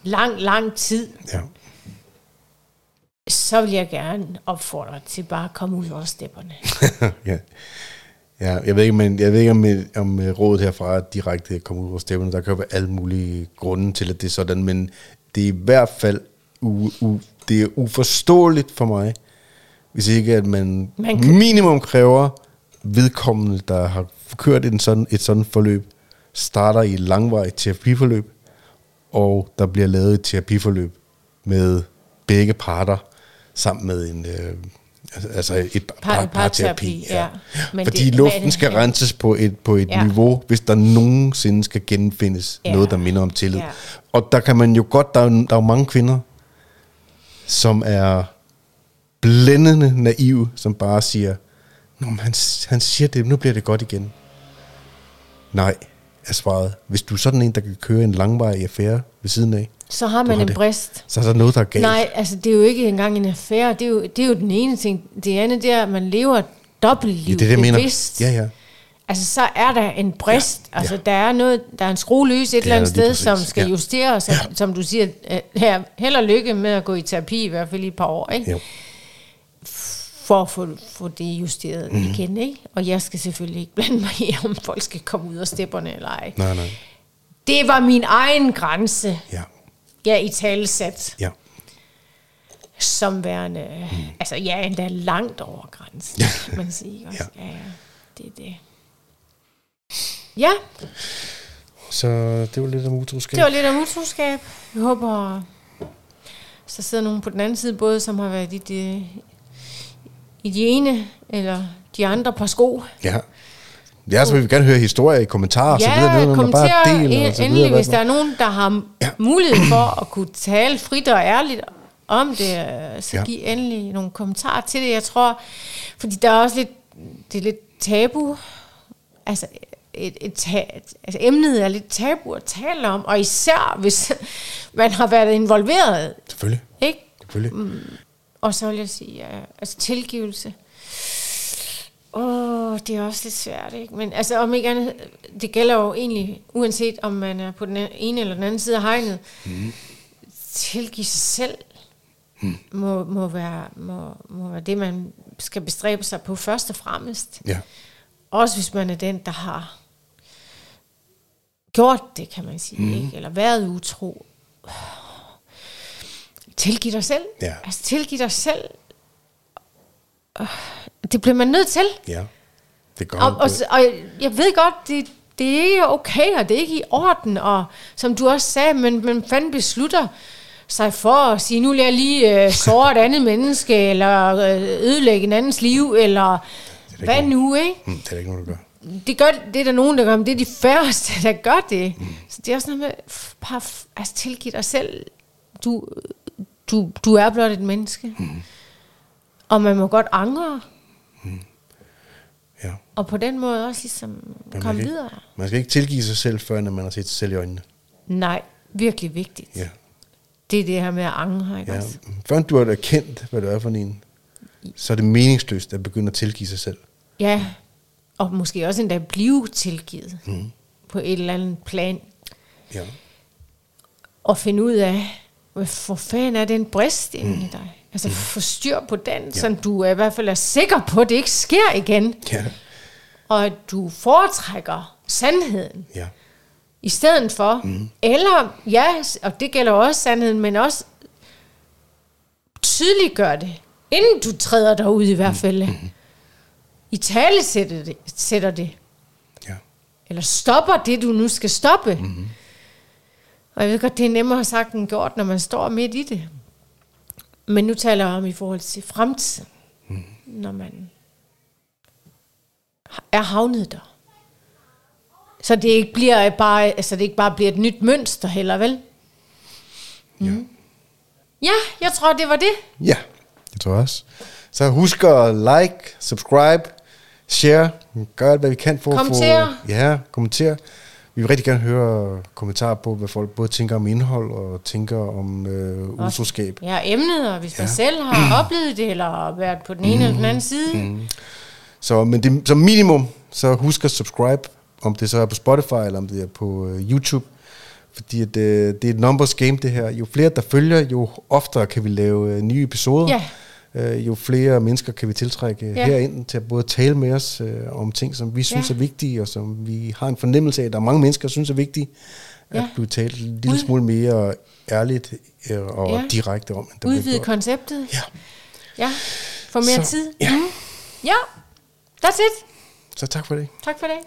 lang, lang tid, ja så vil jeg gerne opfordre til bare at komme ud over stepperne. ja. Ja, jeg ved ikke, men jeg ved ikke om, om rådet herfra er direkte at komme ud over stepperne. Der kan jo være alle mulige grunde til, at det er sådan, men det er i hvert fald u, u, det er uforståeligt for mig, hvis ikke at man, man kan... minimum kræver vedkommende, der har kørt en sådan, et sådan forløb, starter i et langvarigt terapiforløb, og der bliver lavet et terapiforløb med begge parter, sammen med en... Øh, altså et par, par, terapi, ja. ja. Men Fordi det, luften skal ja. renses på et, på et ja. niveau, hvis der nogensinde skal genfindes ja. noget, der minder om tillid. Ja. Og der kan man jo godt, der er, der er jo mange kvinder, som er blændende naive, som bare siger, Nå, han, han siger det, nu bliver det godt igen. Nej, er svaret. Hvis du er sådan en, der kan køre en langvarig affære ved siden af, så har man har en det. brist. Så er der noget, der er galt. Nej, altså det er jo ikke engang en affære. Det er jo, det er jo den ene ting. Det andet det er, at man lever dobbeltliv ja, det er det, bevidst. Ja, ja. Altså så er der en brist. Ja, altså ja. der er noget, der er en skruelys et eller andet sted, som skal ja. justeres. Ja. Som du siger, her, held og lykke med at gå i terapi, i hvert fald i et par år. Ikke? Jo. For at få, få det justeret mm. igen. Ikke? Og jeg skal selvfølgelig ikke blande mig i, om folk skal komme ud af stepperne eller ej. Nej, nej. Det var min egen grænse. Ja ja, i talesat. Ja. Som værende, mm. altså ja, endda langt over grænsen, kan man sige. Også. Ja. ja, ja, det er det. Ja. Så det var lidt om utroskab. Det var lidt om utroskab. Jeg håber, så sidder nogen på den anden side, både som har været i de, i de ene eller de andre par sko. Ja. Ja, så vil vi gerne høre historier i kommentarer og så videre. Ja, man bare deler og så endelig, videre. hvis der er nogen, der har Ja. mulighed for at kunne tale frit og ærligt om det, øh, så Ja. ja. giv endelig nogle kommentarer til det. Jeg tror, fordi der er også lidt, det er lidt tabu, altså, et, et, ta, altså emnet er lidt tabu at tale om, og især hvis man har været involveret, Selvfølgelig. ikke? Selvfølgelig. Og så vil jeg sige, ja, altså tilgivelse. Åh, det er også lidt svært, ikke? Men altså, om ikke andet, det gælder jo egentlig, uanset om man er på den ene eller den anden side af hegnet, mm. tilgive sig selv mm. må, må, være, må, må være det, man skal bestræbe sig på først og fremmest. Ja. Også hvis man er den, der har gjort det, kan man sige, mm. ikke? eller været utro. Tilgiv dig selv. Ja. Altså, tilgiv dig selv. Øh, Det bliver man nødt til. Ja. Det gør Og, og, og jeg ved godt, det, det er ikke okay, og det er ikke i orden, og som du også sagde, men man fanden beslutter sig for at sige, nu vil jeg lige øh, såre et andet menneske, eller øh, ødelægge en andens liv, eller hvad noget. nu, ikke? Mm, det er ikke nogen, der gør. Det, gør, det er der nogen, der gør, men det er de færreste, der gør det. Mm. Så det er også noget med, bare f- altså, tilgive dig selv. Du, du, du er blot et menneske. Mm. Og man må godt angre, Ja. og på den måde også ligesom Men komme videre. Man skal ikke tilgive sig selv, før man har set sig selv i øjnene. Nej, virkelig vigtigt. Ja. Det er det her med at angre, ikke ja. også? Før du har erkendt, hvad du er for en, så er det meningsløst at begynde at tilgive sig selv. Ja, og måske også endda blive tilgivet mm. på et eller andet plan. Ja. Og finde ud af, hvad for fanden er den brist inde i dig? Altså få styr på den, ja. så du i hvert fald er sikker på, at det ikke sker igen. Ja. Og at du foretrækker sandheden Ja. i stedet for. Mm. Eller, ja, og det gælder også sandheden, men også tydeliggør det, inden du træder derud i hvert fald. Mm. I tale sætter det, sætter det. Ja. Eller stopper det, du nu skal stoppe. Mm. Og jeg ved godt, det er nemmere sagt end gjort, når man står midt i det. Men nu taler jeg om i forhold til fremtiden. Mm. Når man er havnet der. Så det ikke bliver bare, altså det ikke bare bliver et nyt mønster heller, vel? Mm. Ja, jeg tror, det var det. Ja, det tror jeg også. Så husk at like, subscribe, share, gør alt, hvad vi kan for Kommenter. at få... Ja, kommenter. Vi vil rigtig gerne høre kommentarer på, hvad folk både tænker om indhold og tænker om øh, utroskab. Ja, emnet, og hvis man Ja. selv har oplevet det, eller været på den ene eller den anden side. Mm. Så, men det, som minimum, så husk at subscribe, om det så er på Spotify, eller om det er på øh, YouTube. Fordi at, øh, det er et numbers game, det her. Jo flere, der følger, jo oftere kan vi lave øh, nye episoder. Ja øh, jo flere mennesker kan vi tiltrække ja. herind til at både tale med os øh, om ting, som vi synes ja. er vigtige, og som vi har en fornemmelse af, at der er mange mennesker, der synes er vigtige, at ja. blive talt en lille Ud. smule mere ærligt øh, og ja. direkte om. End Udvide konceptet. Ja. ja. Få mere Så, tid. Ja. Mm. ja, that's it. Så tak for det. Tak for det.